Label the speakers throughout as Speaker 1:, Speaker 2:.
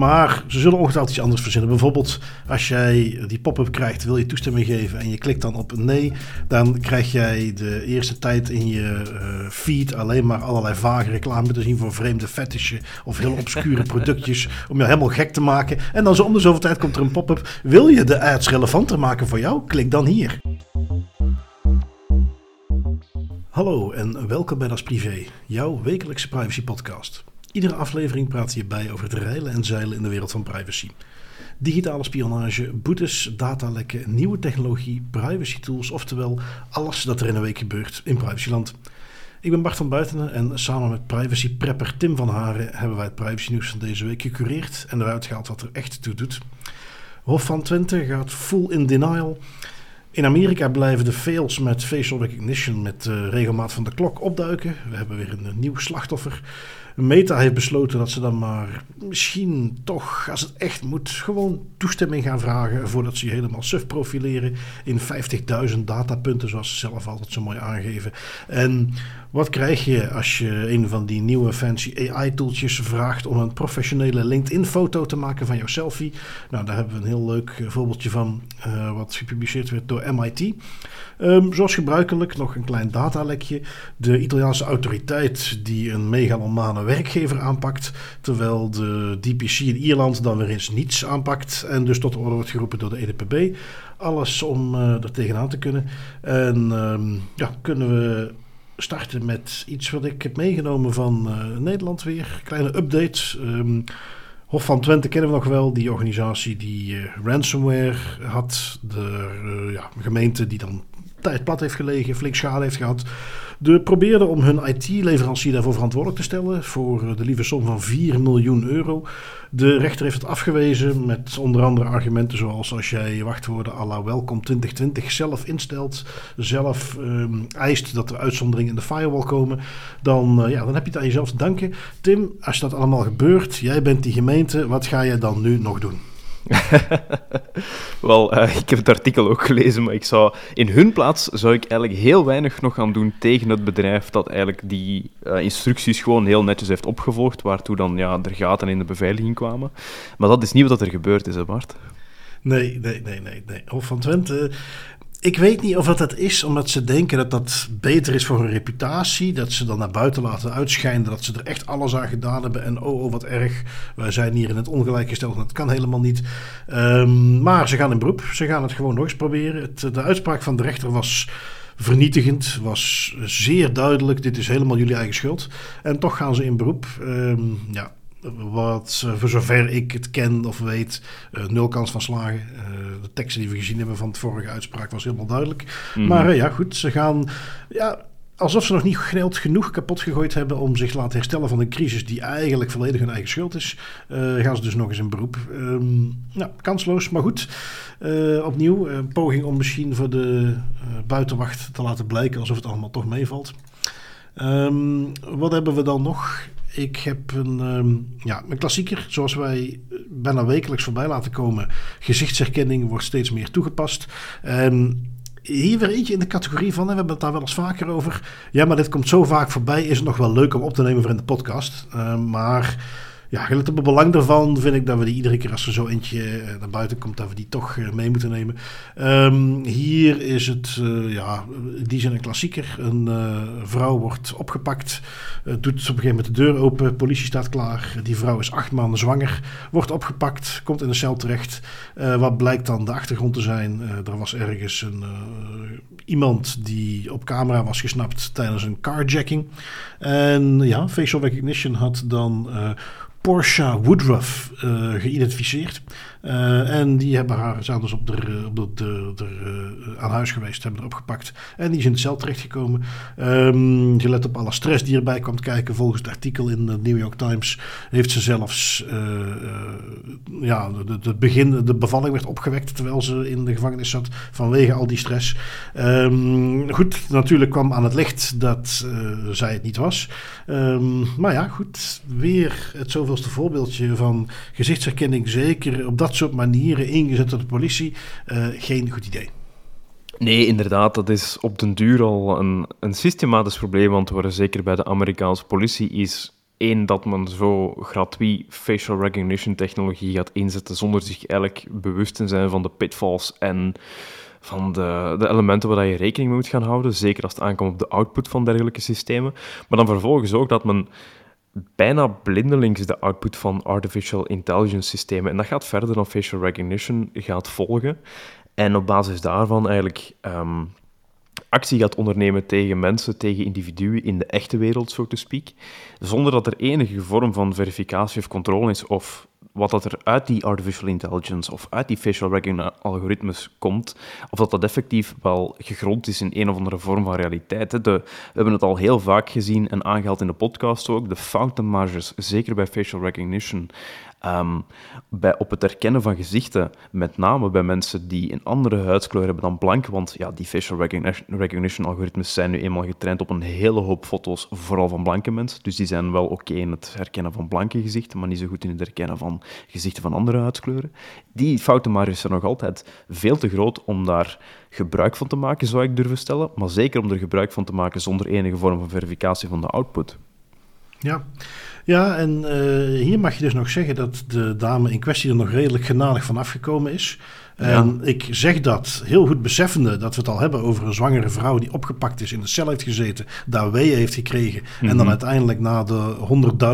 Speaker 1: Maar ze zullen ongetwijfeld iets anders verzinnen. Bijvoorbeeld als jij die pop-up krijgt, wil je toestemming geven en je klikt dan op nee, dan krijg jij de eerste tijd in je eh, feed alleen maar allerlei vage reclame te zien voor vreemde fetishen of heel obscure productjes om je helemaal gek te maken. En dan zo om de zoveel tijd komt er een pop-up. Wil je de ads relevanter maken voor jou? Klik dan hier. Hallo en welkom bij Das Privé, jouw wekelijkse privacy podcast. Iedere aflevering praat je bij over het reilen en zeilen in de wereld van privacy. Digitale spionage, boetes, datalekken, nieuwe technologie, privacy tools, oftewel alles dat er in een week gebeurt in privacyland. Ik ben Bart van Buitenen en samen met privacy prepper Tim van Haren hebben wij het privacy nieuws van deze week gecureerd en eruit gehaald wat er echt toe doet. Hof van Twente gaat full in denial. In Amerika blijven de fails met facial recognition met uh, regelmaat van de klok opduiken. We hebben weer een nieuw slachtoffer. Meta heeft besloten dat ze dan maar misschien toch, als het echt moet, gewoon toestemming gaan vragen voordat ze je helemaal suf profileren in 50.000 datapunten, zoals ze zelf altijd zo mooi aangeven. En wat krijg je als je een van die nieuwe fancy AI-tooltjes vraagt om een professionele LinkedIn-foto te maken van jouw selfie? Nou, daar hebben we een heel leuk voorbeeldje van, uh, wat gepubliceerd werd door MIT. Um, zoals gebruikelijk nog een klein datalekje. De Italiaanse autoriteit die een megalomane werkgever aanpakt, terwijl de DPC in Ierland dan weer eens niets aanpakt en dus tot de orde wordt geroepen door de EDPB. Alles om uh, er tegenaan te kunnen. En um, ja, kunnen we starten met iets wat ik heb meegenomen van uh, Nederland weer. Kleine update. Um, Hof van Twente kennen we nog wel, die organisatie die uh, ransomware had. De uh, ja, gemeente die dan tijd plat heeft gelegen, flink schade heeft gehad. De probeerden om hun IT-leverancier daarvoor verantwoordelijk te stellen voor de lieve som van 4 miljoen euro. De rechter heeft het afgewezen met onder andere argumenten zoals als jij je wachtwoorden à la welkom 2020 zelf instelt, zelf um, eist dat er uitzonderingen in de firewall komen, dan, uh, ja, dan heb je het aan jezelf te danken. Tim, als dat allemaal gebeurt, jij bent die gemeente, wat ga jij dan nu nog doen?
Speaker 2: Wel, uh, ik heb het artikel ook gelezen, maar ik zou in hun plaats zou ik eigenlijk heel weinig nog gaan doen tegen het bedrijf dat eigenlijk die uh, instructies gewoon heel netjes heeft opgevolgd, waartoe dan ja, er gaten in de beveiliging kwamen. Maar dat is niet wat er gebeurd is, hè Bart?
Speaker 1: Nee, nee, nee, nee. nee. Hof van Twente ik weet niet of dat het is omdat ze denken dat dat beter is voor hun reputatie. Dat ze dan naar buiten laten uitschijnen dat ze er echt alles aan gedaan hebben. En oh, oh wat erg, wij zijn hier in het ongelijk gesteld. Dat kan helemaal niet. Um, maar ze gaan in beroep. Ze gaan het gewoon nog eens proberen. Het, de uitspraak van de rechter was vernietigend, was zeer duidelijk. Dit is helemaal jullie eigen schuld. En toch gaan ze in beroep. Um, ja, wat voor zover ik het ken of weet, uh, nul kans van slagen. Uh, de teksten die we gezien hebben van het vorige uitspraak was helemaal duidelijk. Mm -hmm. Maar uh, ja, goed, ze gaan. Ja, alsof ze nog niet geld genoeg kapot gegooid hebben om zich te laten herstellen van een crisis die eigenlijk volledig hun eigen schuld is. gaan ze dus nog eens in beroep. Um, nou, kansloos, maar goed. opnieuw, een poging om misschien voor de buitenwacht te laten blijken alsof het allemaal toch meevalt. Um, wat hebben we dan nog? Ik heb een, um, ja, een klassieker, zoals wij bijna wekelijks voorbij laten komen. Gezichtsherkenning wordt steeds meer toegepast. Um, hier weer eentje in de categorie van, we hebben het daar wel eens vaker over. Ja, maar dit komt zo vaak voorbij, is het nog wel leuk om op te nemen voor in de podcast. Uh, maar ja, gelet op het belang daarvan vind ik dat we die iedere keer als er zo eentje naar buiten komt, dat we die toch mee moeten nemen. Um, hier is het, uh, ja, die zin een klassieker. Een vrouw wordt opgepakt, uh, doet op een gegeven moment de deur open, politie staat klaar. Die vrouw is acht maanden zwanger, wordt opgepakt, komt in de cel terecht. wat blijkt dan de achtergrond te zijn? er was ergens een, iemand die op camera was gesnapt tijdens een carjacking. En ja, facial recognition had dan Porsche Woodruff uh, geïdentificeerd. Uh, en die hebben haar, dus op de, op de, uh, aan huis geweest, hebben erop gepakt. En die is in de cel terechtgekomen. Um, gelet op alle stress die erbij kwam kijken, volgens het artikel in de New York Times, heeft ze zelfs, ja, de, begin, de bevalling werd opgewekt terwijl ze in de gevangenis zat vanwege al die stress. Um, goed, natuurlijk kwam aan het licht dat zij het niet was. Um, maar ja, goed, weer het zoveelste voorbeeldje van gezichtsherkenning, zeker op dat soort manieren ingezet door de politie, uh, geen goed idee.
Speaker 2: Nee, inderdaad, dat is op den duur al een, een systematisch probleem, want waar zeker bij de Amerikaanse politie is één, dat men zo gratuit facial recognition technologie gaat inzetten zonder zich eigenlijk bewust te zijn van de pitfalls en van de, de elementen waar je rekening mee moet gaan houden. Zeker als het aankomt op de output van dergelijke systemen. Maar dan vervolgens ook dat men bijna blindelings de output van artificial intelligence systemen, en dat gaat verder dan facial recognition, gaat volgen. En op basis daarvan eigenlijk ehm, actie gaat ondernemen tegen mensen, tegen individuen in de echte wereld, zo te speak, zonder dat er enige vorm van verificatie of controle is of wat dat er uit die artificial intelligence of uit die facial recognition algoritmes komt, of dat dat effectief wel gegrond is in een of andere vorm van realiteit. We hebben het al heel vaak gezien en aangehaald in de podcast ook, de fountainmarges, zeker bij facial recognition, Um, bij, op het herkennen van gezichten, met name bij mensen die een andere huidskleur hebben dan blank, want ja, die facial recognition, algoritmes zijn nu eenmaal getraind op een hele hoop foto's, vooral van blanke mensen. Dus die zijn wel oké in het herkennen van blanke gezichten, maar niet zo goed in het herkennen van gezichten van andere huidskleuren. Die fouten zijn nog altijd veel te groot om daar gebruik van te maken, zou ik durven stellen, maar zeker om er gebruik van te maken zonder enige vorm van verificatie van de output.
Speaker 1: Ja, ja, en uh, hier mag je dus nog zeggen dat de dame in kwestie er nog redelijk genadig van afgekomen is. En ik zeg dat heel goed beseffende dat we het al hebben over een zwangere vrouw die opgepakt is, in de cel heeft gezeten, daar weeën heeft gekregen en dan mhm. uiteindelijk na de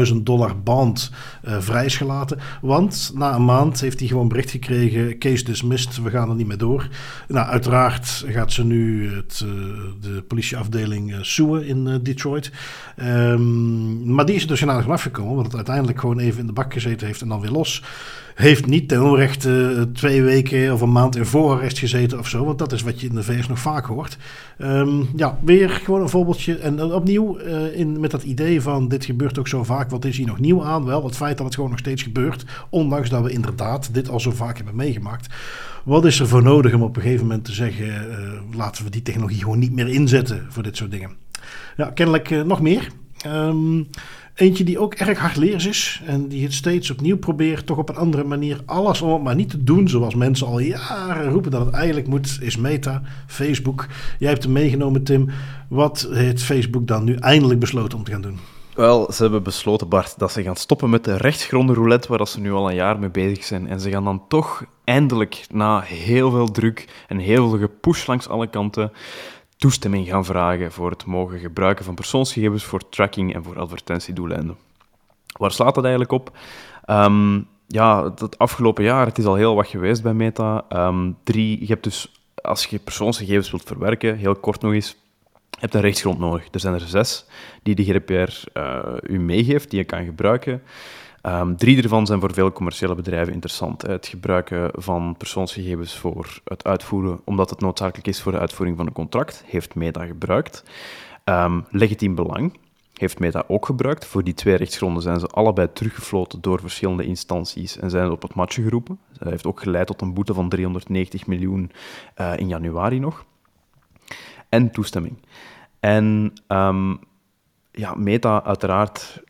Speaker 1: 100.000 dollar band uh, vrijsgelaten. Want na een maand heeft hij gewoon bericht gekregen, case dismissed, we gaan er niet meer door. Nou, uiteraard gaat ze nu het, uh, de politieafdeling uh, soeën in Detroit. Um, maar die is er dus genadig afgekomen, want het uiteindelijk gewoon even in de bak gezeten heeft en dan weer los heeft niet ten onrechte eh, twee weken of een maand in voorarrest gezeten of zo. Want dat is wat je in de VS nog vaak hoort. Ehm, ja, weer gewoon een voorbeeldje. En opnieuw uh, in, met dat idee van dit gebeurt ook zo vaak. Wat is hier nog nieuw aan? Wel, het feit dat het gewoon nog steeds gebeurt. Ondanks dat we inderdaad dit al zo vaak hebben meegemaakt. Wat is er voor nodig om op een gegeven moment te zeggen... Uh, laten we die technologie gewoon niet meer inzetten voor dit soort dingen. Ja, kennelijk nog meer. Um, Eentje die ook erg hardleers is en die het steeds opnieuw probeert, toch op een andere manier alles om het maar niet te doen zoals mensen al jaren roepen dat het eigenlijk moet, is Meta, Facebook. Jij hebt hem meegenomen, Tim. Wat heeft Facebook dan nu eindelijk besloten om te gaan doen?
Speaker 2: Wel, ze hebben besloten, Bart, dat ze gaan stoppen met de rechtsgronde roulette waar ze nu al een jaar mee bezig zijn. En ze gaan dan toch eindelijk, na heel veel druk en heel veel gepush langs alle kanten, toestemming gaan vragen voor het mogen gebruiken van persoonsgegevens voor tracking en voor advertentiedoeleinden. Waar slaat dat eigenlijk op? Um, ja, het afgelopen jaar, het is al heel wat geweest bij Meta. Um, drie, je hebt dus, als je persoonsgegevens wilt verwerken, heel kort nog eens, je hebt een rechtsgrond nodig. Er zijn er zes die de GDPR uh, u meegeeft, die je kan gebruiken. Um, drie ervan zijn voor veel commerciële bedrijven interessant. Het gebruiken van persoonsgegevens voor het uitvoeren, omdat het noodzakelijk is voor de uitvoering van een contract, heeft Meta gebruikt. Um, legitiem belang heeft Meta ook gebruikt. Voor die twee rechtsgronden zijn ze allebei teruggefloten door verschillende instanties en zijn op het matje geroepen. Dat heeft ook geleid tot een boete van 390 miljoen uh, in januari nog. En toestemming. En um, ja, Meta uiteraard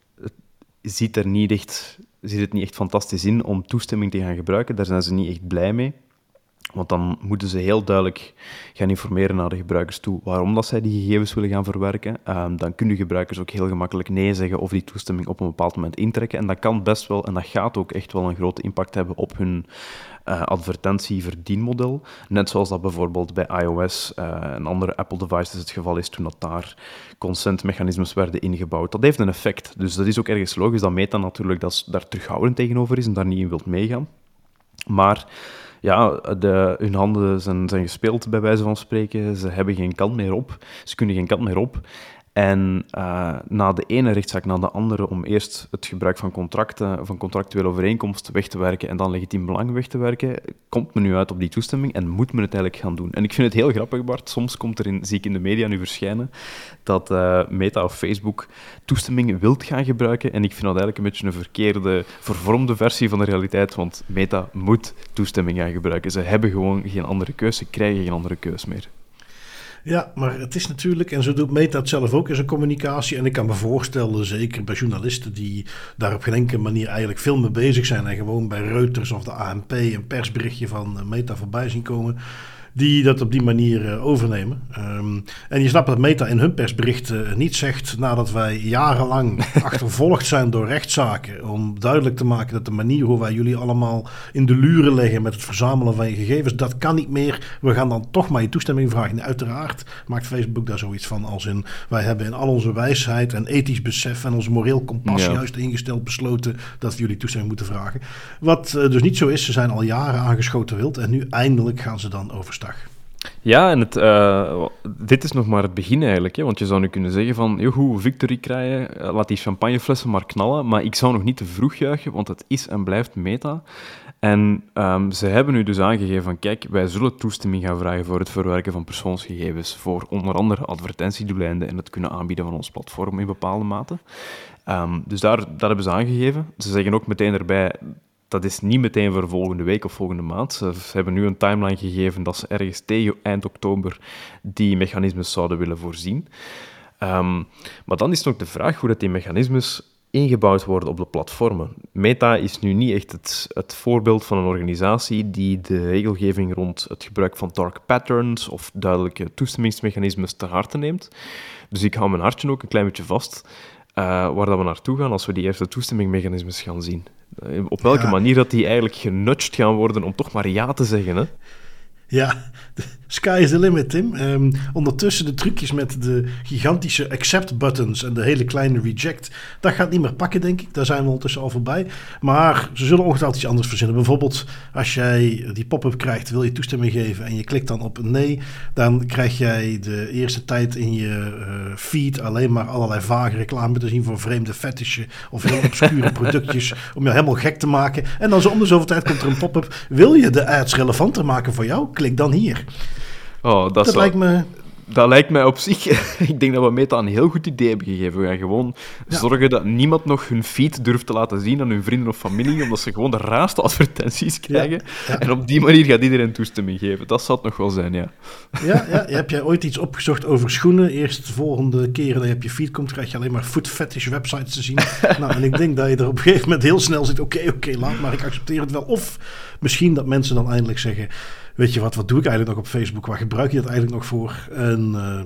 Speaker 2: ziet, er niet echt, ziet het niet echt fantastisch in om toestemming te gaan gebruiken. Daar zijn ze niet echt blij mee. Want dan moeten ze heel duidelijk gaan informeren naar de gebruikers toe waarom dat zij die gegevens willen gaan verwerken. Um, dan kunnen gebruikers ook heel gemakkelijk nee zeggen of die toestemming op een bepaald moment intrekken. En dat kan best wel, en dat gaat ook echt wel een grote impact hebben op hun uh, advertentieverdienmodel. Net zoals dat bijvoorbeeld bij iOS uh, en andere Apple devices het geval is toen dat daar consentmechanismes werden ingebouwd. Dat heeft een effect. Dus dat is ook ergens logisch dat Meta natuurlijk dat, daar terughoudend tegenover is en daar niet in wilt meegaan. Maar ja, de, hun handen zijn, zijn gespeeld, bij wijze van spreken. Ze hebben geen kant meer op. Ze kunnen geen kant meer op. En uh, na de ene rechtszaak na de andere om eerst het gebruik van contracten, van contractuele overeenkomsten weg te werken en dan legitiem belang weg te werken, komt men nu uit op die toestemming en moet men het eigenlijk gaan doen. En ik vind het heel grappig, Bart. Soms komt er in, zie ik in de media nu verschijnen dat uh, Meta of Facebook toestemming wilt gaan gebruiken. En ik vind dat eigenlijk een beetje een verkeerde, vervormde versie van de realiteit, want Meta moet toestemming gaan gebruiken. Ze hebben gewoon geen andere keuze, ze krijgen geen andere keus meer.
Speaker 1: Ja, maar het is natuurlijk, en zo doet Meta het zelf ook in zijn communicatie. En ik kan me voorstellen, zeker bij journalisten die daar op geen enkele manier eigenlijk veel mee bezig zijn. En gewoon bij Reuters of de ANP een persberichtje van Meta voorbij zien komen die dat op die manier overnemen. Ehm, en je snapt dat Meta in hun persbericht niet zegt nadat wij jarenlang achtervolgd zijn door rechtszaken om duidelijk te maken dat de manier hoe wij jullie allemaal in de luren leggen met het verzamelen van je gegevens, dat kan niet meer. We gaan dan toch maar je toestemming vragen. uiteraard maakt Facebook daar zoiets van als in wij hebben in al onze wijsheid en ethisch besef en ons moreel kompas juist ingesteld besloten dat we jullie toestemming moeten vragen. Wat eh, dus niet zo is, ze zijn al jaren aangeschoten wild en nu eindelijk gaan ze dan
Speaker 2: Ja, en het, uh, dit is nog maar het begin eigenlijk. Hè? Want je zou nu kunnen zeggen van, joh, victory krijgen, eh, laat die champagneflessen maar knallen. Maar ik zou nog niet te vroeg juichen, want het is en blijft meta. En um, ze hebben nu dus aangegeven van, kijk, wij zullen toestemming gaan vragen voor het verwerken van persoonsgegevens, voor onder andere advertentiedoeleinden en het kunnen aanbieden van ons platform in bepaalde mate. Um, dus daar, dat hebben ze aangegeven. Ze zeggen ook meteen erbij, dat is niet meteen voor volgende week of volgende maand. Ze hebben nu een timeline gegeven dat ze ergens tegen eind oktober die mechanismes zouden willen voorzien. Um, maar dan is nog de vraag hoe dat die mechanismes ingebouwd worden op de platformen. Meta is nu niet echt het, het, voorbeeld van een organisatie die de regelgeving rond het gebruik van dark patterns of duidelijke toestemmingsmechanismes te harte neemt. Dus ik hou mijn hartje ook een klein beetje vast uh, waar dat we naartoe gaan als we die eerste toestemmingsmechanismes gaan zien. Uh, op welke manier dat die eigenlijk genudged gaan worden om toch maar ja te zeggen. Hè?
Speaker 1: Ja, sky is the limit, Tim. Um, ondertussen de trucjes met de gigantische accept buttons en de hele kleine reject, dat gaat niet meer pakken, denk ik. Daar zijn we ondertussen al voorbij. Maar ze zullen ongetwijfeld iets anders verzinnen. Bijvoorbeeld, als jij die pop-up krijgt, wil je toestemming geven en je klikt dan op nee, dan krijg jij de eerste tijd in je uh, feed alleen maar allerlei vage reclame te zien voor vreemde fetishen of heel obscure productjes om je helemaal gek te maken. En dan zo om de zoveel tijd komt er een pop-up. Wil je de ads relevanter maken voor jou? Klik dan hier.
Speaker 2: Oh, dat, lijkt me dat lijkt mij op zich. ik denk dat we Meta een heel goed idee hebben gegeven. We gaan gewoon zorgen dat niemand nog hun feed durft te laten zien aan hun vrienden of familie, omdat ze gewoon de raarste advertenties krijgen. En op die manier gaat iedereen toestemming geven. Dat zal het nog wel zijn, ja.
Speaker 1: Ja, ja. heb jij ooit iets opgezocht over schoenen? Eerst de volgende keer dat je op je feed komt, krijg je alleen maar foot fetish websites te zien. nou, en ik denk dat je er op een gegeven moment heel snel zit. Oké, oké, laat maar, ik accepteer het wel. Of misschien dat mensen dan eindelijk zeggen weet je wat, wat doe ik eigenlijk nog op Facebook? Waar gebruik je dat eigenlijk nog voor? En, uh,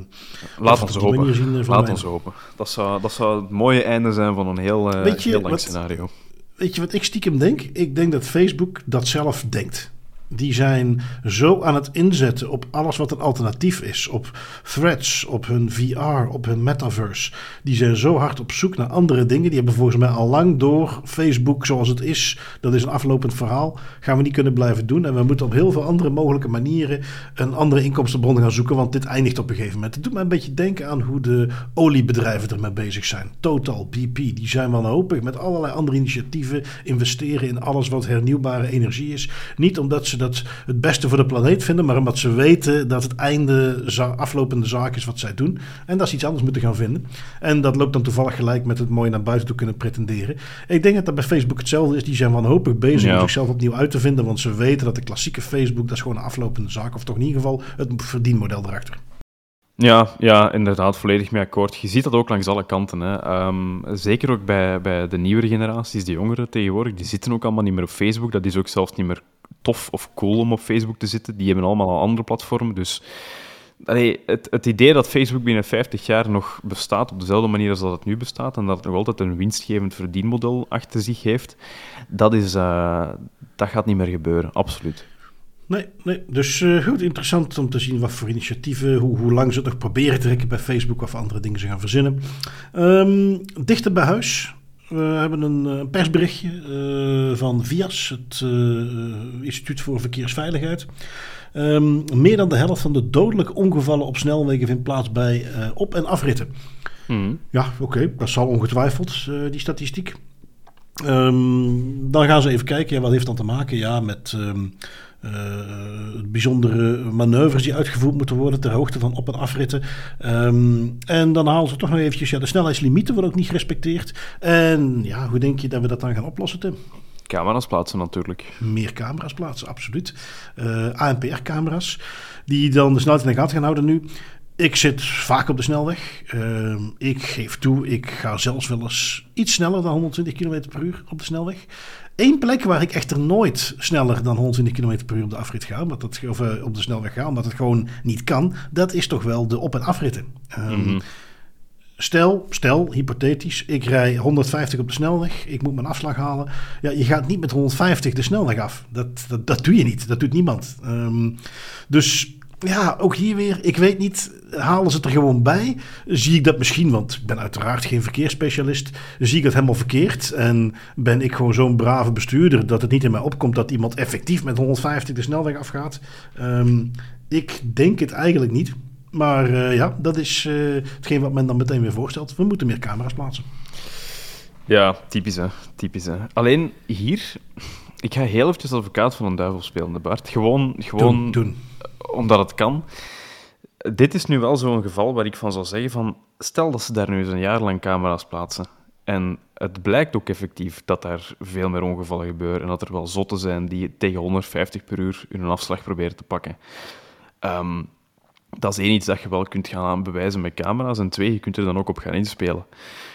Speaker 2: Laat ons hopen. Zien, uh, Laat ons hopen. Dat zou, dat zou het mooie einde zijn van een heel, uh, heel lang scenario.
Speaker 1: Weet je wat ik stiekem denk? Ik denk dat Facebook dat zelf denkt die zijn zo aan het inzetten op alles wat een alternatief is. Op threads, op hun VR, op hun metaverse. Die zijn zo hard op zoek naar andere dingen. Die hebben volgens mij al lang door Facebook zoals het is. Dat is een aflopend verhaal. Gaan we niet kunnen blijven doen. En we moeten op heel veel andere mogelijke manieren een andere inkomstenbron gaan zoeken. Want dit eindigt op een gegeven moment. Het doet me een beetje denken aan hoe de oliebedrijven ermee bezig zijn. Total, BP, die zijn wanhopig met allerlei andere initiatieven. Investeren in alles wat hernieuwbare energie is. Niet omdat ze dat het beste voor de planeet vinden, maar omdat ze weten dat het einde aflopende zaak is wat zij doen. En dat ze iets anders moeten gaan vinden. En dat loopt dan toevallig gelijk met het mooi naar buiten toe kunnen pretenderen. Ik denk dat dat bij Facebook hetzelfde is. Die zijn wanhopig bezig om zichzelf opnieuw uit te vinden, want ze weten dat de klassieke Facebook, dat is gewoon een aflopende zaak, of toch in ieder geval het verdienmodel erachter.
Speaker 2: Ja, ja, inderdaad, volledig mee akkoord. Je ziet dat ook langs alle kanten. Hè. Ehm, zeker ook bij, bij de nieuwere generaties, de jongeren tegenwoordig, die zitten ook allemaal niet meer op Facebook. Dat is ook zelfs niet meer tof of cool om op Facebook te zitten. Die hebben allemaal al andere platformen. Dus allee, het, het idee dat Facebook binnen 50 jaar nog bestaat op dezelfde manier als dat het nu bestaat en dat het nog altijd een winstgevend verdienmodel achter zich heeft, dat, is, uh, dat gaat niet meer gebeuren, absoluut.
Speaker 1: Nee, nee. dus uh, goed interessant om te zien wat voor initiatieven, hoe, hoe lang ze nog proberen te trekken bij Facebook of andere dingen ze gaan verzinnen. Um, dichter bij huis, we hebben een, eh, persberichtje uh, van VIAS, het uh, Instituut voor Verkeersveiligheid. Um, meer dan de helft van de dodelijke ongevallen op snelwegen vindt plaats bij op- en afritten. Mm. Ja, oké, okay, dat zal ongetwijfeld, die statistiek. Um, dan gaan ze even kijken, ja, wat heeft dan te maken ja, met... Um, uh, bijzondere manoeuvres die uitgevoerd moeten worden ter hoogte van op- en afritten. Um, en dan halen ze toch nog eventjes, ja, de snelheidslimieten worden ook niet gerespecteerd. En ja, hoe denk je dat we dat dan gaan oplossen, Tim?
Speaker 2: Camera's plaatsen natuurlijk.
Speaker 1: Meer camera's plaatsen, absoluut. Uh, eh, ANPR-camera's, die dan de snelheid in de gaten gaan houden nu. Ik zit vaak op de snelweg. Uh, ik geef toe, ik ga zelfs wel eens iets sneller dan 120 km per uur op de snelweg. Eén plek waar ik echter nooit sneller dan 120 km per uur op de afrit ga, omdat dat, of uh, op de snelweg ga, omdat het gewoon niet kan, dat is toch wel de op- en afritten. Um, mm-hmm. Stel, stel, hypothetisch, ik rij 150 op de snelweg, ik moet mijn afslag halen. Ja, je gaat niet met 150 de snelweg af. Dat, dat, dat doe je niet, dat doet niemand. Um, dus ja, ook hier weer, ik weet niet, halen ze het er gewoon bij? Zie ik dat misschien, want ik ben uiteraard geen verkeersspecialist, zie ik dat helemaal verkeerd? En ben ik gewoon zo'n brave bestuurder dat het niet in mij opkomt dat iemand effectief met 150 de snelweg afgaat? Um, ik denk het eigenlijk niet. Maar uh, ja, dat is uh, hetgeen wat men dan meteen weer voorstelt. We moeten meer camera's plaatsen.
Speaker 2: Ja, typisch hè. Typisch, hè. Alleen hier, ik ga heel eventjes advocaat van een duivel spelen, Bart. Gewoon, gewoon
Speaker 1: doen, doen.
Speaker 2: omdat het kan. Dit is nu wel zo'n geval waar ik van zou zeggen van... Stel dat ze daar nu eens een jaar lang camera's plaatsen. En het blijkt ook effectief dat daar veel meer ongevallen gebeuren. En dat er wel zotten zijn die tegen 150 per uur hun afslag proberen te pakken. Um, dat is één iets dat je wel kunt gaan bewijzen met camera's. En twee, je kunt er dan ook op gaan inspelen.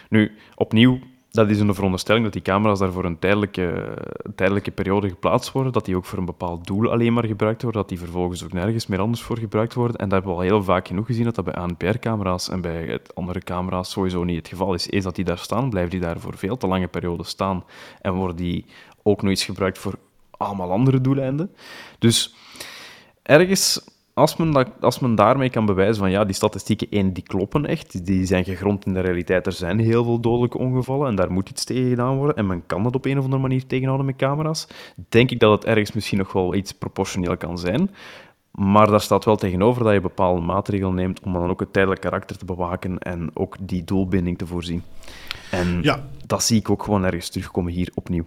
Speaker 2: Nu, opnieuw, dat is een veronderstelling dat die camera's daar voor een tijdelijke, tijdelijke periode geplaatst worden, dat die ook voor een bepaald doel alleen maar gebruikt worden, dat die vervolgens ook nergens meer anders voor gebruikt worden. En dat hebben we al heel vaak genoeg gezien dat dat bij ANPR-camera's en bij andere camera's sowieso niet het geval is. Eens dat die daar staan, blijven die daar voor veel te lange perioden staan en worden die ook nog eens gebruikt voor allemaal andere doeleinden. Dus ergens als men, dat, als men daarmee kan bewijzen van ja, die statistieken, één, die kloppen echt, die zijn gegrond in de realiteit, er zijn heel veel dodelijke ongevallen en daar moet iets tegen gedaan worden en men kan dat op een of andere manier tegenhouden met camera's, denk ik dat het ergens misschien nog wel iets proportioneel kan zijn. Maar daar staat wel tegenover dat je bepaalde maatregelen neemt om dan ook het tijdelijk karakter te bewaken en ook die doelbinding te voorzien. En ja. dat zie ik ook gewoon ergens terugkomen hier opnieuw.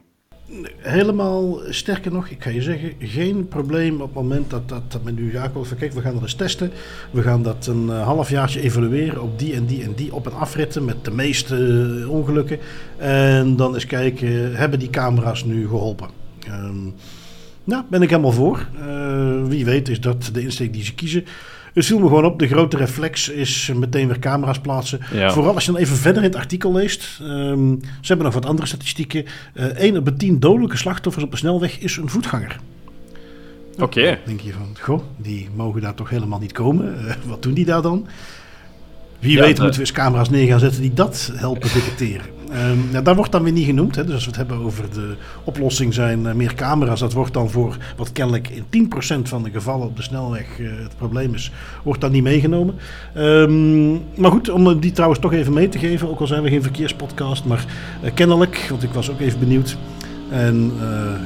Speaker 1: Helemaal sterker nog, ik ga je zeggen, geen probleem op het moment dat, dat, dat men nu gaat van kijk, we gaan dat eens testen. We gaan dat een uh, halfjaartje evalueren op die en die en die op- en afritten met de meeste uh, ongelukken. En dan eens kijken, hebben die camera's nu geholpen? Um, nou, ben ik helemaal voor. Uh, wie weet is dat de insteek die ze kiezen. Het viel me gewoon op. De grote reflex is meteen weer camera's plaatsen. Ja. Vooral als je dan even verder in het artikel leest. Um, ze hebben nog wat andere statistieken. Uh, 1 op de 10 dodelijke slachtoffers op de snelweg is een voetganger.
Speaker 2: Oké. Okay. Dan
Speaker 1: denk je van, goh, die mogen daar toch helemaal niet komen. Uh, wat doen die daar dan? Wie ja, weet moeten we eens camera's neer gaan zetten die dat helpen detecteren. Um, nou, dat wordt dan weer niet genoemd. Hè. Dus als we het hebben over de oplossing zijn uh, meer camera's, dat wordt dan voor wat kennelijk in 10% van de gevallen op de snelweg uh, het probleem is, wordt dan niet meegenomen. Um, maar goed, om die trouwens toch even mee te geven, ook al zijn we geen verkeerspodcast, maar uh, kennelijk, want ik was ook even benieuwd. En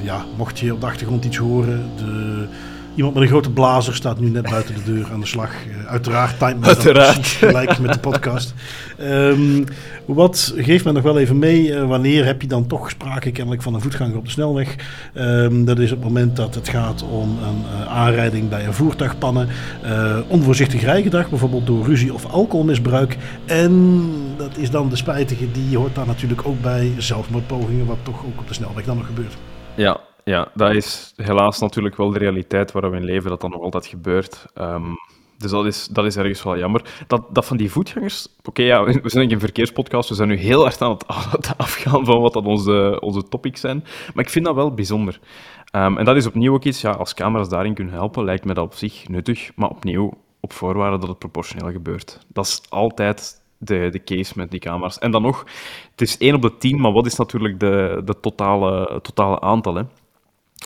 Speaker 1: ja, mocht je op de achtergrond iets horen, de Iemand met een grote blazer staat nu net buiten de deur aan de slag. Uh, uiteraard
Speaker 2: uiteraard.
Speaker 1: gelijk met de podcast. Um, wat geeft men nog wel even mee? Uh, wanneer heb je dan toch sprake kennelijk van een voetganger op de snelweg? Um, dat is op het moment dat het gaat om een uh, aanrijding bij een voertuigpannen. onvoorzichtig rijgedrag, bijvoorbeeld door ruzie of alcoholmisbruik. En dat is dan de spijtige, die hoort daar natuurlijk ook bij zelfmoordpogingen, wat toch ook op de snelweg dan nog gebeurt.
Speaker 2: Ja, ja, dat is helaas natuurlijk wel de realiteit waar we in leven, dat dat nog altijd gebeurt. Um, dus dat is, dat is ergens wel jammer. Dat, dat van die voetgangers... Oké, ja, we zijn een verkeerspodcast, we zijn nu heel erg aan het, afgaan van wat dat onze, onze topics zijn. Maar ik vind dat wel bijzonder. Um, en dat is opnieuw ook iets, ja, als camera's daarin kunnen helpen, lijkt me dat op zich nuttig. Maar opnieuw, op voorwaarde dat het proportioneel gebeurt. Dat is altijd de, de case met die camera's. En dan nog, het is 1 op de 10, maar wat is natuurlijk de, de totale, totale aantal? Hè?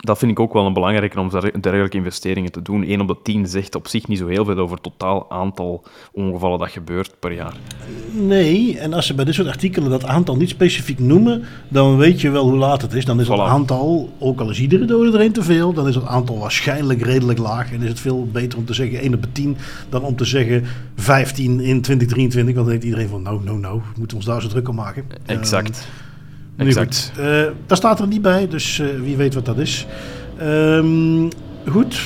Speaker 2: Dat vind ik ook wel een belangrijke om dergelijke investeringen te doen. 1 op de 10 zegt op zich niet zo heel veel over het totaal aantal ongevallen dat gebeurt per jaar.
Speaker 1: Nee, en als ze bij dit soort artikelen dat aantal niet specifiek noemen, dan weet je wel hoe laat het is. Dan is het aantal, ook al is iedere dode er een te veel, dan is het aantal waarschijnlijk redelijk laag. En is het veel beter om te zeggen 1 op de 10 dan om te zeggen 15 in 2023. Want dan denkt iedereen van nou, nou, nou, we moeten ons daar zo druk om maken.
Speaker 2: Exact.
Speaker 1: Uh, Exact. Goed, uh, daar staat er niet bij, dus uh, wie weet wat dat is. Um, goed,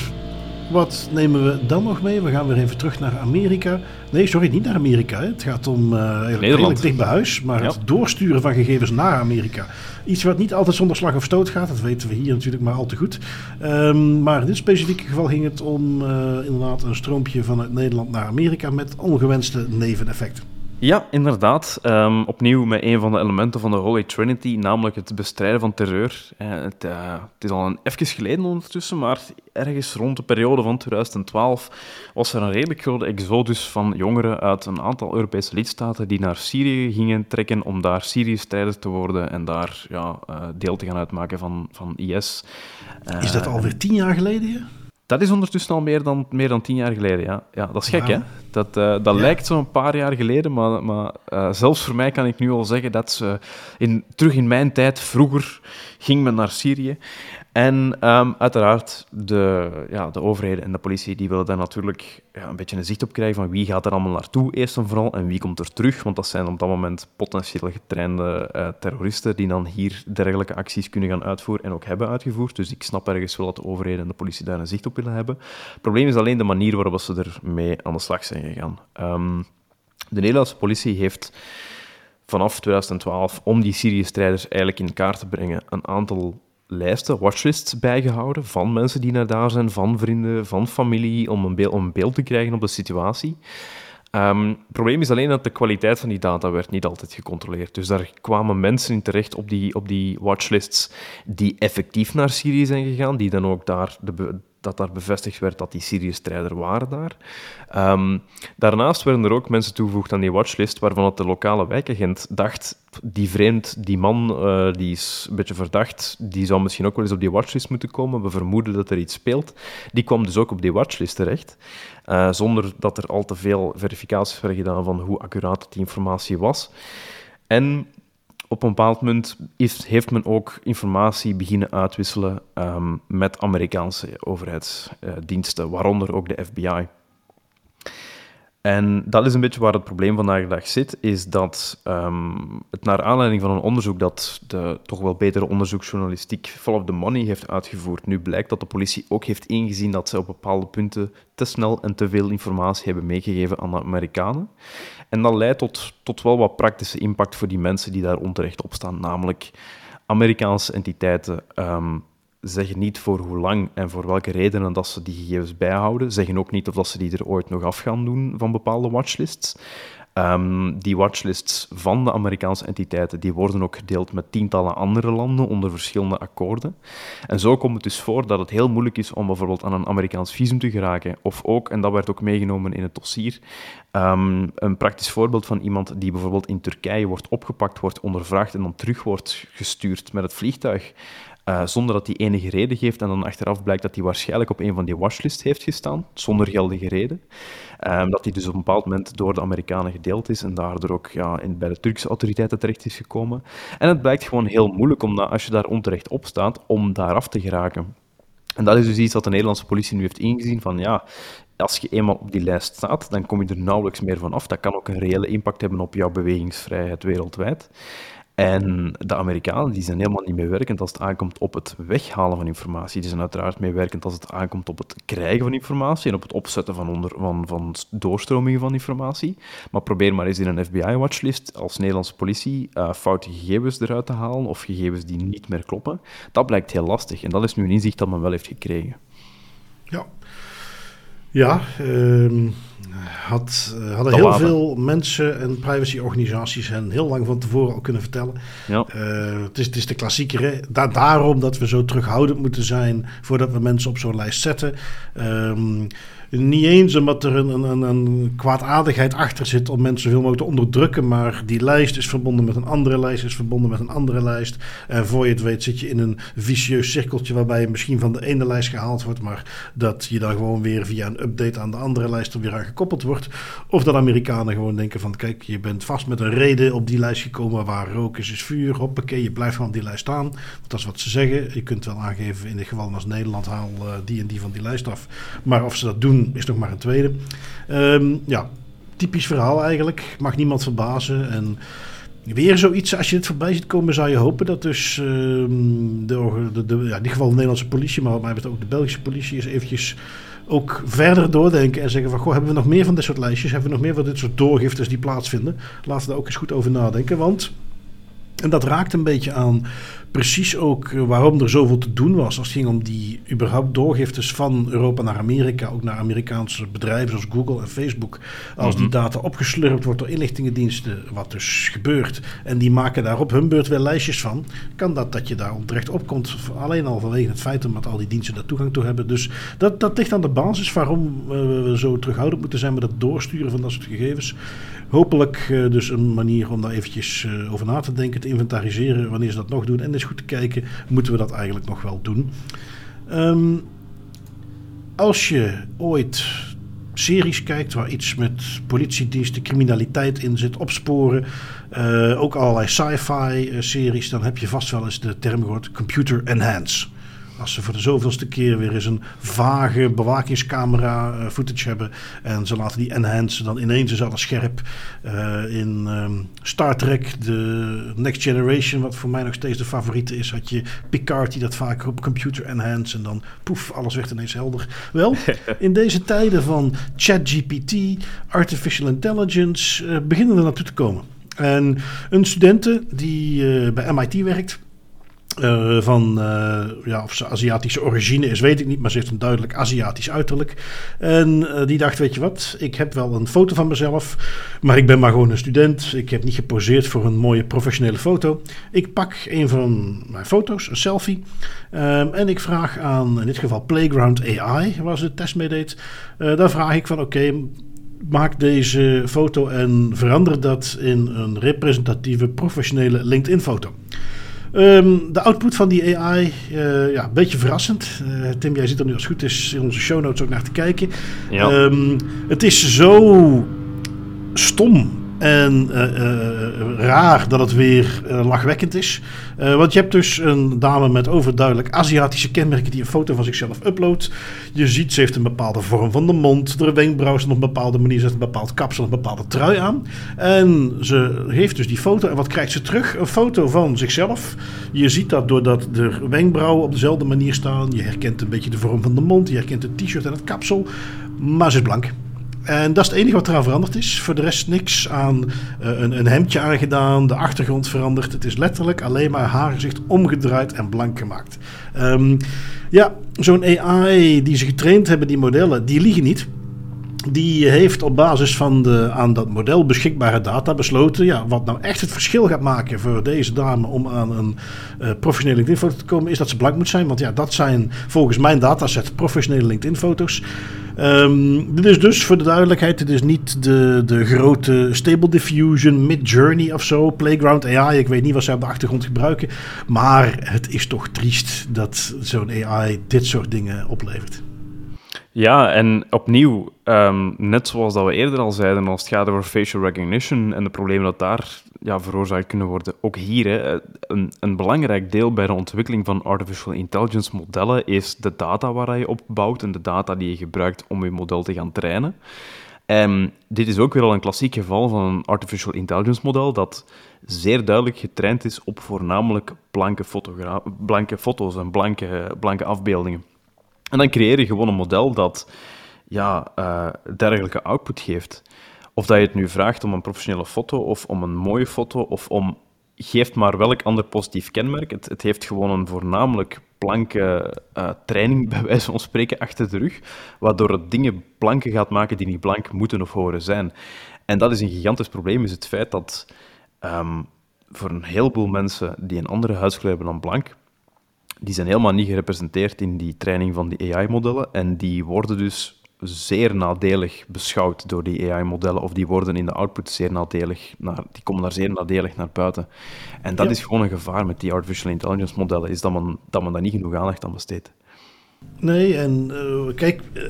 Speaker 1: wat nemen we dan nog mee? We gaan weer even terug naar Amerika. Nee, sorry, niet naar Amerika. Hè. Het gaat om uh, redelijk dicht bij huis, maar ja. het doorsturen van gegevens naar Amerika. Iets wat niet altijd zonder slag of stoot gaat, dat weten we hier natuurlijk maar al te goed. Um, maar in dit specifieke geval ging het om inderdaad een stroompje vanuit Nederland naar Amerika met ongewenste neveneffecten.
Speaker 2: Ja, inderdaad. Um, opnieuw met een van de elementen van de Holy Trinity, namelijk het bestrijden van terreur. Uh, het, uh, het, is al een even geleden ondertussen, maar ergens rond de periode van 2012 was er een redelijk grote exodus van jongeren uit een aantal Europese lidstaten die naar Syrië gingen trekken om daar Syrië-strijder te worden en daar ja, uh, deel te gaan uitmaken van, van IS.
Speaker 1: is dat alweer tien jaar geleden?
Speaker 2: Dat is ondertussen al meer dan, meer dan tien jaar geleden, ja. ja dat is gek, hè? Dat, uh, dat ja. lijkt zo'n paar jaar geleden, maar, maar uh, zelfs voor mij kan ik nu al zeggen dat ze in, terug in mijn tijd, vroeger, ging men naar Syrië. En um, uiteraard, de, ja, de overheden en de politie die willen daar natuurlijk ja, een beetje een zicht op krijgen van wie gaat er allemaal naartoe, eerst en vooral, en wie komt er terug. Want dat zijn op dat moment potentieel getrainde uh, terroristen die dan hier dergelijke acties kunnen gaan uitvoeren en ook hebben uitgevoerd. Dus ik snap ergens wel dat de overheden en de politie daar een zicht op willen hebben. Het probleem is alleen de manier waarop ze ermee aan de slag zijn gegaan. Um, de Nederlandse politie heeft vanaf 2012, om die Syrië-strijders eigenlijk in kaart te brengen, een aantal lijsten, watchlists bijgehouden van mensen die naar daar zijn, van vrienden, van familie, om een, beeld, om een beeld te krijgen op de situatie. Um, het probleem is alleen dat de kwaliteit van die data werd niet altijd gecontroleerd. Dus daar kwamen mensen in terecht op die, op die watchlists die effectief naar Syrië zijn gegaan, die dan ook daar de, dat daar bevestigd werd dat die Syrië-strijder waren daar. Um, daarnaast werden er ook mensen toegevoegd aan die watchlist waarvan het de lokale wijkagent dacht, die vreemd, die man, uh, die is een beetje verdacht, die zou misschien ook wel eens op die watchlist moeten komen. We vermoeden dat er iets speelt. Die kwam dus ook op die watchlist terecht, uh, zonder dat er al te veel verificaties werden gedaan van hoe accuraat die informatie was. En op een bepaald moment heeft, men ook informatie beginnen uitwisselen um, met Amerikaanse overheidsdiensten, waaronder ook de FBI. En dat is een beetje waar het probleem vandaag de dag zit, is dat um, het naar aanleiding van een onderzoek dat de toch wel betere onderzoeksjournalistiek Follow the Money heeft uitgevoerd, nu blijkt dat de politie ook heeft ingezien dat ze op bepaalde punten te snel en te veel informatie hebben meegegeven aan de Amerikanen. En dat leidt tot, tot wel wat praktische impact voor die mensen die daar onterecht op staan, namelijk Amerikaanse entiteiten um, zeggen niet voor hoe lang en voor welke redenen dat ze die gegevens bijhouden. Zeggen ook niet of dat ze die er ooit nog af gaan doen van bepaalde watchlists. Um, die watchlists van de Amerikaanse entiteiten die worden ook gedeeld met tientallen andere landen onder verschillende akkoorden. En zo komt het dus voor dat het heel moeilijk is om bijvoorbeeld aan een Amerikaans visum te geraken. Of ook, en dat werd ook meegenomen in het dossier, um, een praktisch voorbeeld van iemand die bijvoorbeeld in Turkije wordt opgepakt, wordt ondervraagd en dan terug wordt gestuurd met het vliegtuig. Uh, zonder dat hij enige reden geeft en dan achteraf blijkt dat hij waarschijnlijk op een van die watchlists heeft gestaan, zonder geldige reden. Um, dat hij dus op een bepaald moment door de Amerikanen gedeeld is en daardoor ook ja, in, bij de Turkse autoriteiten terecht is gekomen. En het blijkt gewoon heel moeilijk, om, als je daar onterecht op staat, om daar af te geraken. En dat is dus iets wat de Nederlandse politie nu heeft ingezien van ja, als je eenmaal op die lijst staat, dan kom je er nauwelijks meer van af. Dat kan ook een reële impact hebben op jouw bewegingsvrijheid wereldwijd. En de Amerikanen die zijn helemaal niet meewerkend als het aankomt op het weghalen van informatie. Die zijn uiteraard meewerkend als het aankomt op het krijgen van informatie en op het opzetten van, onder, van, van doorstromingen van informatie. Maar probeer maar eens in een FBI-watchlist als Nederlandse politie uh, foute gegevens eruit te halen of gegevens die niet meer kloppen. Dat blijkt heel lastig en dat is nu een inzicht dat men wel heeft gekregen.
Speaker 1: Ja, ja, uh, had, uh, hadden heel veel mensen en privacyorganisaties hen heel lang van tevoren al kunnen vertellen. Ja. Uh, het, is, het is de klassieker. Da daarom dat we zo terughoudend moeten zijn voordat we mensen op zo'n lijst zetten. Um, niet eens omdat er een, een, een kwaadaardigheid achter zit om mensen zoveel mogelijk te onderdrukken. Maar die lijst is verbonden met een andere lijst, is verbonden met een andere lijst. En voor je het weet zit je in een vicieus cirkeltje waarbij je misschien van de ene lijst gehaald wordt. Maar dat je dan gewoon weer via een update aan de andere lijst er weer aan gekoppeld wordt. Of dat Amerikanen gewoon denken van kijk, je bent vast met een reden op die lijst gekomen waar rook is, is vuur. Hoppakee, je blijft op die lijst staan. Dat is wat ze zeggen. Je kunt wel aangeven in dit geval als Nederland haal uh, die en die van die lijst af. Maar of ze dat doen is nog maar een tweede. Um, ja, typisch verhaal eigenlijk. Mag niemand verbazen. En weer zoiets, als je het voorbij ziet komen, zou je hopen dat dus um, de, de, de, ja, in ieder geval de Nederlandse politie, maar mij ook de Belgische politie, is eventjes ook verder doordenken en zeggen van, goh, hebben we nog meer van dit soort lijstjes? Hebben we nog meer van dit soort doorgiftes die plaatsvinden? Laten we daar ook eens goed over nadenken, want... En dat raakt een beetje aan precies ook eh, waarom er zoveel te doen was als het ging om die überhaupt doorgiftes van Europa naar Amerika, ook naar Amerikaanse bedrijven zoals Google en Facebook. Als die mhm. data opgeslurpt wordt door inlichtingendiensten, wat dus gebeurt, en die maken daar op hun beurt weer lijstjes van, kan dat dat je daar onterecht opkomt. Alleen al vanwege het feit dat al die diensten daar toegang toe hebben. Dus dat, dat ligt aan de basis waarom we zo terughoudend moeten zijn met het doorsturen van dat soort gegevens. Hopelijk uh, dus een manier om daar eventjes uh, over na te denken, te inventariseren wanneer ze dat nog doen. En eens goed te kijken, moeten we dat eigenlijk nog wel doen. Um, als je ooit series kijkt waar iets met politiediensten, criminaliteit in zit, opsporen. Uh, ook allerlei sci-fi series, dan heb je vast wel eens de term gehoord computer enhance. Als ze voor de zoveelste keer weer eens een vage bewakingscamera uh, footage hebben. En ze laten die enhance dan ineens eens alles scherp. Uh, in um, Star Trek, de Next Generation, wat voor mij nog steeds de favoriete is, had je Picard die dat vaker op computer enhance. En dan poef, alles werd ineens helder. Wel, in deze tijden van ChatGPT, artificial intelligence, uh, beginnen er naartoe te komen. En een studente die bij MIT werkt uh, van uh, ja, of ze Aziatische origine is, weet ik niet, maar ze heeft een duidelijk Aziatisch uiterlijk. En uh, die dacht: Weet je wat, ik heb wel een foto van mezelf, maar ik ben maar gewoon een student. Ik heb niet geposeerd voor een mooie professionele foto. Ik pak een van mijn foto's, een selfie, ehm, en ik vraag aan, in dit geval Playground AI, waar ze de test mee deed. daar vraag ik van: Oké. Maak deze foto en verander dat in een representatieve professionele LinkedIn-foto. Um, de output van die AI, uh, eh, ja, een beetje verrassend. Uh, Tim, jij zit er nu als het goed is in onze show notes ook naar te kijken. Ja. Um, het is zo stom en uh, raar dat het weer lachwekkend is. want je hebt dus een dame met overduidelijk Aziatische kenmerken die een foto van zichzelf uploadt. Je ziet, ze heeft een bepaalde vorm van de mond. De wenkbrauw op een bepaalde manier. Ze heeft een bepaald kapsel, een bepaalde trui aan. En ze heeft dus die foto. En wat krijgt ze terug? Een foto van zichzelf. Je ziet dat doordat de wenkbrauwen op dezelfde manier staan. Je herkent een beetje de vorm van de mond. Je herkent het t-shirt en het kapsel. Maar ze is blank. En dat is het enige wat eraan veranderd is. Voor de rest niks aan uh, een, een, hemdje aangedaan, de achtergrond veranderd. Het is letterlijk alleen maar haar gezicht omgedraaid en blank gemaakt. Um, ja, zo'n AI die ze getraind hebben, die modellen, die liegen niet. Die heeft op basis van de aan dat model beschikbare data besloten. Ja, wat nou echt het verschil gaat maken voor deze dame om aan een uh, professionele LinkedIn-foto te komen, is dat ze blank moet zijn. Want ja, dat zijn volgens mijn dataset professionele LinkedIn-foto's. Um, dit is dus voor de duidelijkheid: dit is niet de, de grote Stable Diffusion, Mid Journey of zo, Playground AI. Ik weet niet wat ze op de achtergrond gebruiken. Maar het is toch triest dat zo'n AI dit soort dingen oplevert.
Speaker 2: Ja, en opnieuw, um, net zoals dat we eerder al zeiden, als het gaat over facial recognition en de problemen dat daar ja, veroorzaakt kunnen worden, ook hier, hè, een, een belangrijk deel bij de ontwikkeling van artificial intelligence modellen is de data waar je op bouwt en de data die je gebruikt om je model te gaan trainen. En dit is ook weer al een klassiek geval van een artificial intelligence model dat zeer duidelijk getraind is op voornamelijk blanke, blanke foto's en blanke, blanke afbeeldingen. En dan creëer je gewoon een model dat ja, uh, dergelijke output geeft. Of dat je het nu vraagt om een professionele foto of om een mooie foto of om geeft maar welk ander positief kenmerk. Het, het heeft gewoon een voornamelijk blanke uh, training, bij wijze van spreken, achter de rug, waardoor het dingen blanke gaat maken die niet blank moeten of horen zijn. En dat is een gigantisch probleem, is het feit dat um, voor een heleboel mensen die een andere huidskleur hebben dan blank, die zijn helemaal niet gerepresenteerd in die training van die AI-modellen. En die worden dus zeer nadelig beschouwd door die AI-modellen, of die worden in de output zeer nadelig, naar, die komen daar zeer nadelig naar buiten. En dat is gewoon een gevaar met die artificial intelligence modellen, is dat men, dat men daar niet genoeg aandacht aan besteedt.
Speaker 1: Nee, en uh, kijk, uh,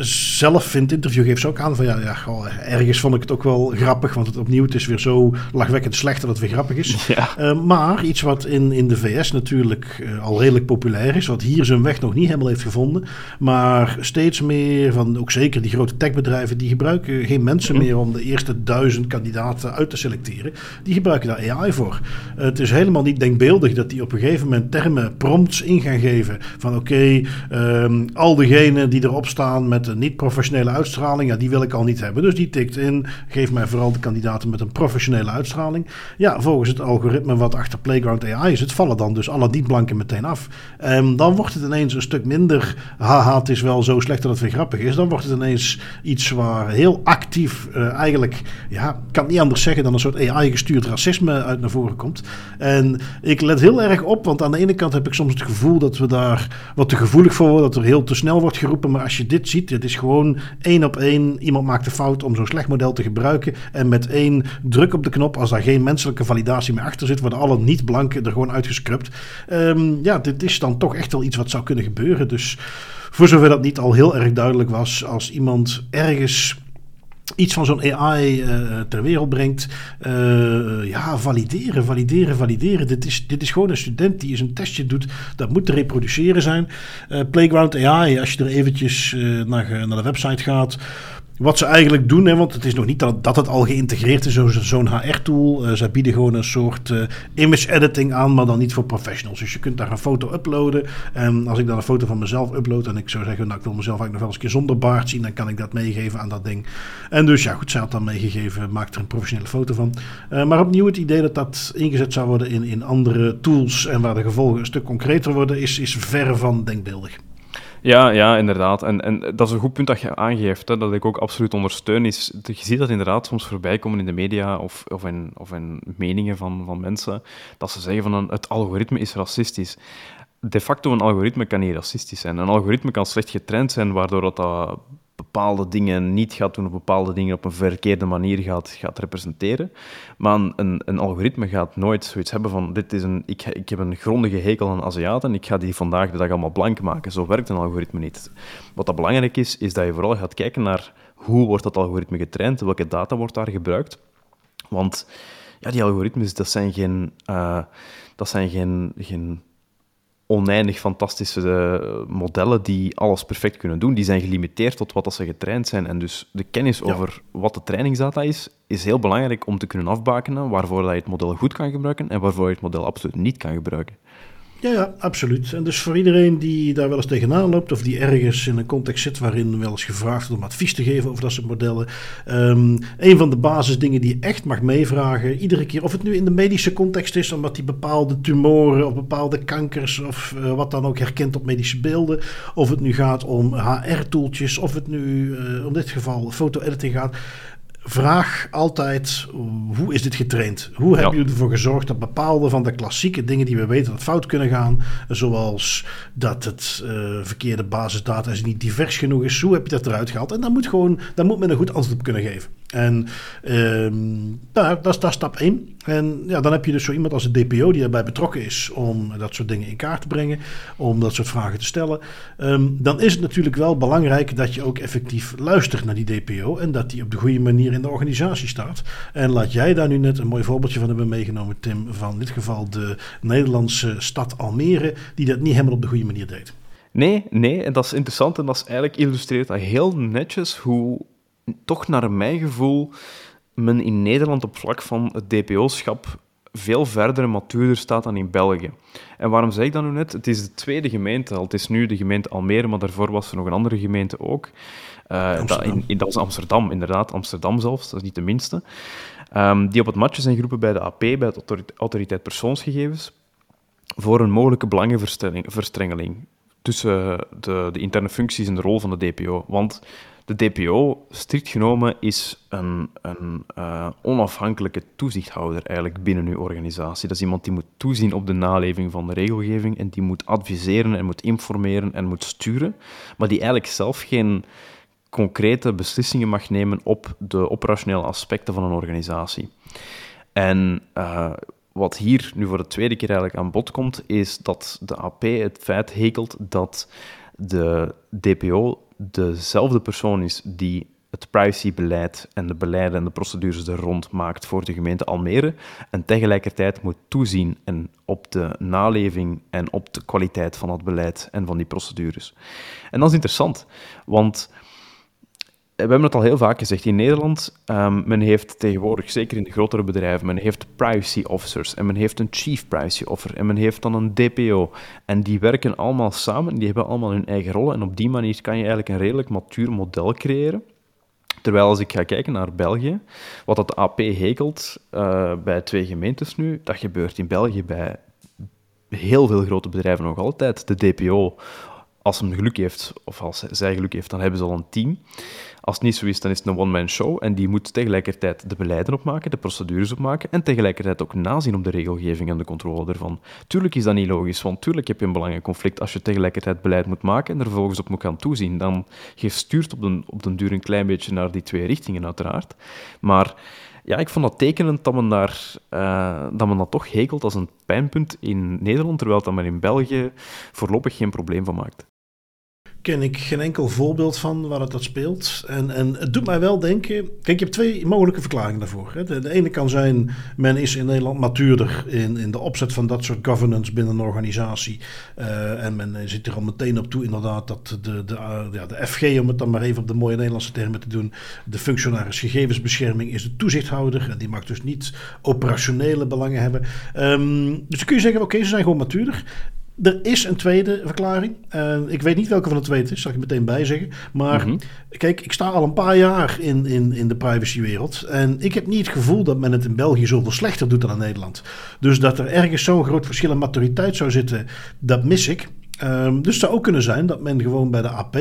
Speaker 1: zelf in het interview geeft ze ook aan van ja, ja ergens vond ik het ook wel grappig, want het opnieuw het is weer zo lachwekkend slecht dat het weer grappig is. Ja. Uh, maar iets wat in, in de VS natuurlijk al redelijk populair is, wat hier zijn weg nog niet helemaal heeft gevonden, maar steeds meer van ook zeker die grote techbedrijven, die gebruiken geen mensen mhm. meer om de eerste duizend kandidaten uit te selecteren. Die gebruiken daar AI voor. het is helemaal niet denkbeeldig dat die op een gegeven moment termen prompts in gaan geven van oké, Ehm, al diegenen die erop staan met een niet-professionele uitstraling, ja, die wil ik al niet hebben. Dus die tikt in, geef mij vooral de kandidaten met een professionele uitstraling. Ja, volgens het algoritme wat achter Playground AI is, het vallen dan dus alle niet-blanken meteen af. Um, dan wordt het ineens een stuk minder, haha, het is wel zo slecht dat het weer grappig is. Dan wordt het ineens iets waar heel actief uh, eigenlijk, ja, kan niet anders zeggen dan een soort AI-gestuurd racisme uit naar voren komt. En ik let heel erg op, want aan de ene kant heb ik soms het gevoel dat we daar wat te gevoelig voor dat er heel te snel wordt geroepen. Maar als je dit ziet, het is gewoon één op één. Iemand maakt de fout om zo'n slecht model te gebruiken. En met één druk op de knop, als daar geen menselijke validatie meer achter zit, worden alle niet-blanken er gewoon uitgescrupt. Um, ja, dit is dan toch echt wel iets wat zou kunnen gebeuren. Dus voor zover dat niet al heel erg duidelijk was, als iemand ergens iets van zo'n AI eh, ter wereld brengt. Uh, ja, valideren, valideren, valideren. Dit is, dit is gewoon een student die eens een testje doet. Dat moet te reproduceren zijn. Uh, Playground AI, als je er eventjes naar, naar de website gaat wat ze eigenlijk doen, hè, want het is nog niet dat, dat het al geïntegreerd is, zo'n HR-tool. Uh, zij bieden gewoon een soort uh, image editing aan, maar dan niet voor professionals. Dus je kunt daar een foto uploaden. En als ik dan een foto van mezelf upload en ik zou zeggen, nou ik wil mezelf eigenlijk nog wel eens een keer zonder baard zien, dan kan ik dat meegeven aan dat ding. En dus ja, goed, zij had dan meegegeven, maak er een professionele foto van. Uh, maar opnieuw het idee dat dat ingezet zou worden in, in andere tools en waar de gevolgen een stuk concreter worden, is, is verre van denkbeeldig.
Speaker 2: Ja, ja, inderdaad. En, en dat is een goed punt dat je aangeeft, hè, dat ik ook absoluut ondersteun. Is, je ziet dat inderdaad soms voorbij komen in de media of, of, in, of in meningen van, van mensen, dat ze zeggen van een, het algoritme is racistisch. De facto, een algoritme kan niet racistisch zijn. Een algoritme kan slecht getraind zijn, waardoor dat, dat bepaalde dingen niet gaat doen, of bepaalde dingen op een verkeerde manier gaat, gaat representeren. Maar een, een algoritme gaat nooit zoiets hebben van, dit is een, ik, ik heb een grondige hekel aan Aziaten, ik ga die vandaag de dag allemaal blank maken. Zo werkt een algoritme niet. Wat dat belangrijk is, is dat je vooral gaat kijken naar hoe wordt dat algoritme getraind, welke data wordt daar gebruikt. Want ja, die algoritmes, dat zijn geen... Uh, dat zijn geen, geen oneindig fantastische eh, modellen die alles perfect kunnen doen. Die zijn gelimiteerd tot wat dat ze getraind zijn. En dus de kennis over wat de trainingsdata is, is heel belangrijk om te kunnen afbakenen waarvoor dat je het model goed kan gebruiken en waarvoor je het model absoluut niet kan gebruiken.
Speaker 1: Ja, ja, absoluut. En dus voor iedereen die daar wel eens tegenaan loopt, of die ergens in een context zit waarin wel eens gevraagd wordt om advies te geven over dat soort modellen. Um, een van de basisdingen die je echt mag meevragen, iedere keer, of het nu in de medische context is, omdat die bepaalde tumoren of bepaalde kankers of uh, wat dan ook herkent op medische beelden, of het nu gaat om HR-toeltjes, of het nu uh, om dit geval foto-editing gaat vraag altijd hoe is dit getraind? Hoe hebben jullie ervoor gezorgd dat bepaalde van de klassieke dingen die we weten dat fout kunnen gaan, zoals dat het uh, verkeerde basisdata niet divers genoeg is, hoe heb je dat eruit gehaald? En dan moet, gewoon, daar moet men een goed antwoord op kunnen geven. En um, nou, dat, is, dat stap 1. En ja, dan heb je dus zo iemand als de DPO die erbij betrokken is om dat soort dingen in kaart te brengen, om dat soort vragen te stellen. Um, dan is het natuurlijk wel belangrijk dat je ook effectief luistert naar die DPO en dat die op de goede manier in de organisatie staat. En laat jij daar nu net een mooi voorbeeldje van hebben meegenomen, Tim, van in dit geval de Nederlandse stad Almere, die dat niet helemaal op de goede manier deed.
Speaker 2: Nee, nee, en dat is interessant en dat is eigenlijk illustreert dat heel netjes hoe toch naar mijn gevoel men in Nederland op vlak van het DPO-schap veel verder en matuurder staat dan in België. En waarom zeg ik dat nu net? Het is de tweede gemeente al. Het is nu de gemeente Almere, maar daarvoor was er nog een andere gemeente ook. Uh, dat, in, in, dat is Amsterdam, inderdaad. Amsterdam zelfs, dat is niet de minste. Um, die op het matje zijn geroepen bij de AP, bij de Autoriteit Persoonsgegevens, voor een mogelijke belangenverstrengeling tussen de, de interne functies en de rol van de DPO. Want de DPO, strikt genomen, is een, een uh, onafhankelijke toezichthouder eigenlijk binnen uw organisatie. Dat is iemand die moet toezien op de naleving van de regelgeving en die moet adviseren en moet informeren en moet sturen, maar die eigenlijk zelf geen concrete beslissingen mag nemen op de operationele aspecten van een organisatie. En uh, wat hier nu voor de tweede keer eigenlijk aan bod komt, is dat de AP het feit hekelt dat de DPO dezelfde persoon is die het privacybeleid en de beleiden en de procedures er rond maakt voor de gemeente Almere en tegelijkertijd moet toezien en op de naleving en op de kwaliteit van het beleid en van die procedures. En dat is interessant, want we hebben het al heel vaak gezegd, in Nederland, um, men heeft tegenwoordig, zeker in de grotere bedrijven, men heeft privacy officers en men heeft een chief privacy officer en men heeft dan een DPO. En die werken allemaal samen, die hebben allemaal hun eigen rollen en op die manier kan je eigenlijk een redelijk matuur model creëren. Terwijl als ik ga kijken naar België, wat dat AP hekelt uh, bij twee gemeentes nu, dat gebeurt in België bij heel veel grote bedrijven nog altijd. De DPO als hem geluk heeft, of als zij geluk heeft, dan hebben ze al een team. Als het niet zo is, dan is het een one-man show en die moet tegelijkertijd de beleiden opmaken, de procedures opmaken en tegelijkertijd ook nazien op de regelgeving en de controle ervan. Tuurlijk is dat niet logisch, want tuurlijk heb je een belangenconflict als je tegelijkertijd beleid moet maken en er vervolgens op moet gaan toezien. Dan je stuurt op den, op den duur een klein beetje naar die twee richtingen, uiteraard. Maar ja, ik vond dat tekenend dat men, daar, uh, dat men dat toch hekelt als een pijnpunt in Nederland, terwijl dat men in België voorlopig geen probleem van maakt
Speaker 1: ken ik geen enkel voorbeeld van waar het dat speelt. En, en het doet mij wel denken. Kijk, je hebt twee mogelijke verklaringen daarvoor. Hè. De, ene kan zijn, men is in Nederland matuurder in, in de opzet van dat soort governance binnen een organisatie. Uh, en men zit er al meteen op toe, inderdaad, dat de, de, uh, ja, de FG, om het dan maar even op de mooie Nederlandse termen te doen, de functionaris gegevensbescherming is de toezichthouder. En die mag dus niet operationele belangen hebben. Um, dus dan kun je zeggen, oké, ze zijn gewoon matuurder. Er is een tweede verklaring. Uh, ik weet niet welke van de twee het is, zal ik meteen bij zeggen. Maar mm -hmm. kijk, ik sta al een paar jaar in, in, in de privacywereld. En ik heb niet het gevoel dat men het in België zoveel slechter doet dan in Nederland. Dus dat er ergens zo'n groot verschil in maturiteit zou zitten, dat mis ik. Um, dus het zou ook kunnen zijn dat men gewoon bij de AP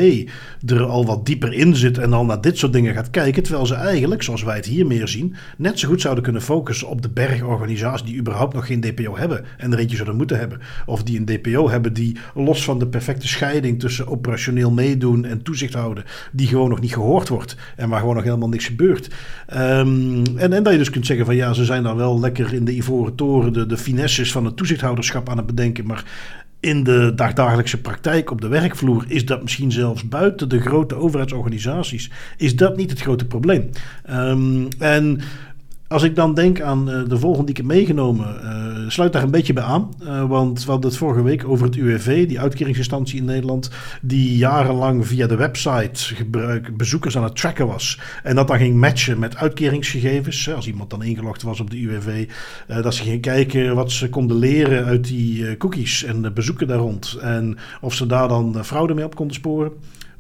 Speaker 1: er al wat dieper in zit en al naar dit soort dingen gaat kijken. Terwijl ze eigenlijk, zoals wij het hier meer zien, net zo goed zouden kunnen focussen op de bergorganisaties die überhaupt nog geen DPO hebben en er eentje zouden moeten hebben. Of die een DPO hebben die los van de perfecte scheiding tussen operationeel meedoen en toezicht houden, die gewoon nog niet gehoord wordt en waar gewoon nog helemaal niks gebeurt. Um, en, en dat je dus kunt zeggen van ja, ze zijn dan wel lekker in de ivoren toren de, de finesses van het toezichthouderschap aan het bedenken, maar in de dagdagelijkse praktijk op de werkvloer is dat misschien zelfs buiten de grote overheidsorganisaties, is dat niet het grote probleem. Um, en als ik dan denk aan uh, de volgende die ik heb meegenomen, uh, sluit daar een beetje bij aan. Uh, want we hadden het vorige week over het UWV, die uitkeringsinstantie in Nederland, die jarenlang via de website bezoekers aan het tracken was. En dat dan ging matchen met uitkeringsgegevens. Als iemand dan ingelogd was op de UWV, dat ze gingen kijken wat ze konden leren uit die cookies en de bezoeken daar rond. En of ze daar dan fraude mee op konden sporen.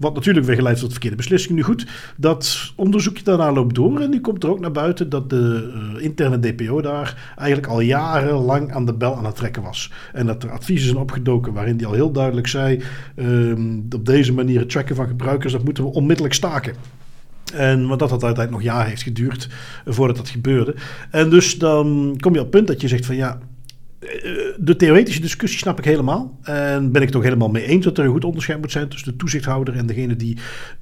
Speaker 1: Wat natuurlijk weer geleid tot verkeerde beslissingen. Nu goed, dat onderzoekje daarna loopt door. En nu komt er ook naar buiten dat de uh, interne DPO daar eigenlijk al jarenlang aan de bel aan het trekken was. En dat er adviezen zijn opgedoken waarin die al heel duidelijk zei: uh, op deze manier het tracken van gebruikers, dat moeten we onmiddellijk staken. En want dat had uiteindelijk nog jaren heeft geduurd voordat dat gebeurde. En dus dan kom je op het punt dat je zegt van ja, eh, de theoretische discussie snap ik helemaal. En ben ik het helemaal mee eens dat er een goed onderscheid moet zijn tussen de toezichthouder en degene die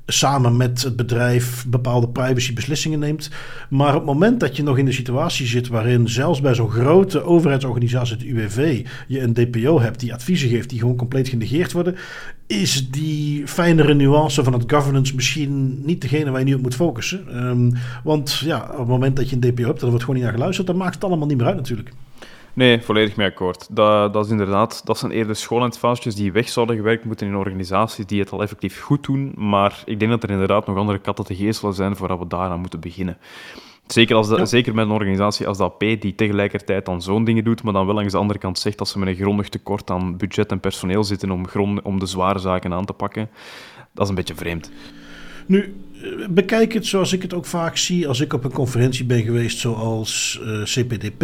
Speaker 1: samen met het bedrijf bepaalde privacybeslissingen neemt. Maar op het moment dat je nog in de situatie zit waarin zelfs bij zo'n grote overheidsorganisatie, het UWV, je een DPO hebt die adviezen geeft die gewoon compleet genegeerd worden, is die fijnere nuance van het governance misschien niet degene waar je nu op moet focussen. Um, want ja, op het moment dat je een DPO hebt, dan wordt gewoon niet naar geluisterd, dan maakt het allemaal niet meer uit natuurlijk.
Speaker 2: Nee, volledig mee akkoord. Dat, dat is inderdaad, dat zijn eerder schoonheidsfoutjes die weg zouden gewerkt moeten in organisaties die het al effectief goed doen. Maar ik denk dat er inderdaad nog andere katten te geestelen zijn voordat we daaraan moeten beginnen. Zeker, als de, ja. zeker met een organisatie als de AP, die tegelijkertijd dan zo'n dingen doet, maar dan wel langs de andere kant zegt dat ze met een grondig tekort aan budget en personeel zitten om, grond, om de zware zaken aan te pakken. Dat is een beetje vreemd.
Speaker 1: Nu, bekijk het zoals ik het ook vaak zie als ik op een conferentie ben geweest, zoals uh, CPDP,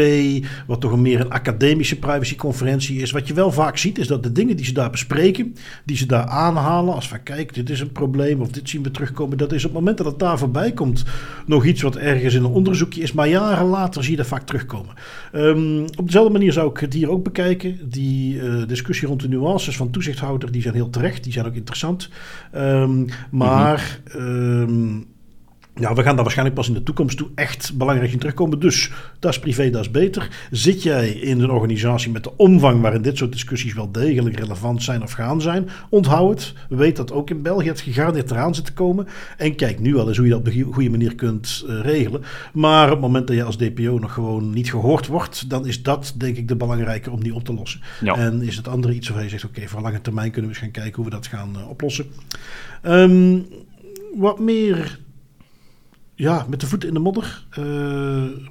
Speaker 1: wat toch een meer een academische privacyconferentie is. Wat je wel vaak ziet, is dat de dingen die ze daar bespreken, die ze daar aanhalen, als van kijk, dit is een probleem of dit zien we terugkomen, dat is op het moment dat het daar voorbij komt nog iets wat ergens in een onderzoekje is, maar jaren later zie je dat vaak terugkomen. Um, op dezelfde manier zou ik het hier ook bekijken. Die uh, discussie rond de nuances van toezichthouder, die zijn heel terecht, die zijn ook interessant. Um, maar. Mm -hmm. Um, ja, we gaan daar waarschijnlijk pas in de toekomst toe echt belangrijk in terugkomen. Dus dat is privé, dat is beter. Zit jij in een organisatie met de omvang waarin dit soort discussies wel degelijk relevant zijn of gaan zijn, onthoud het. Weet dat ook in België het gegarandeerd eraan zit te komen. En kijk nu wel eens hoe je dat op de goede manier kunt uh, regelen. Maar op het moment dat je als DPO nog gewoon niet gehoord wordt, dan is dat denk ik de belangrijke om die op te lossen. Ja. En is het andere iets waarvan je zegt, oké, okay, voor lange termijn kunnen we eens gaan kijken hoe we dat gaan uh, oplossen. Um, wat meer ja, met de voeten in de modder.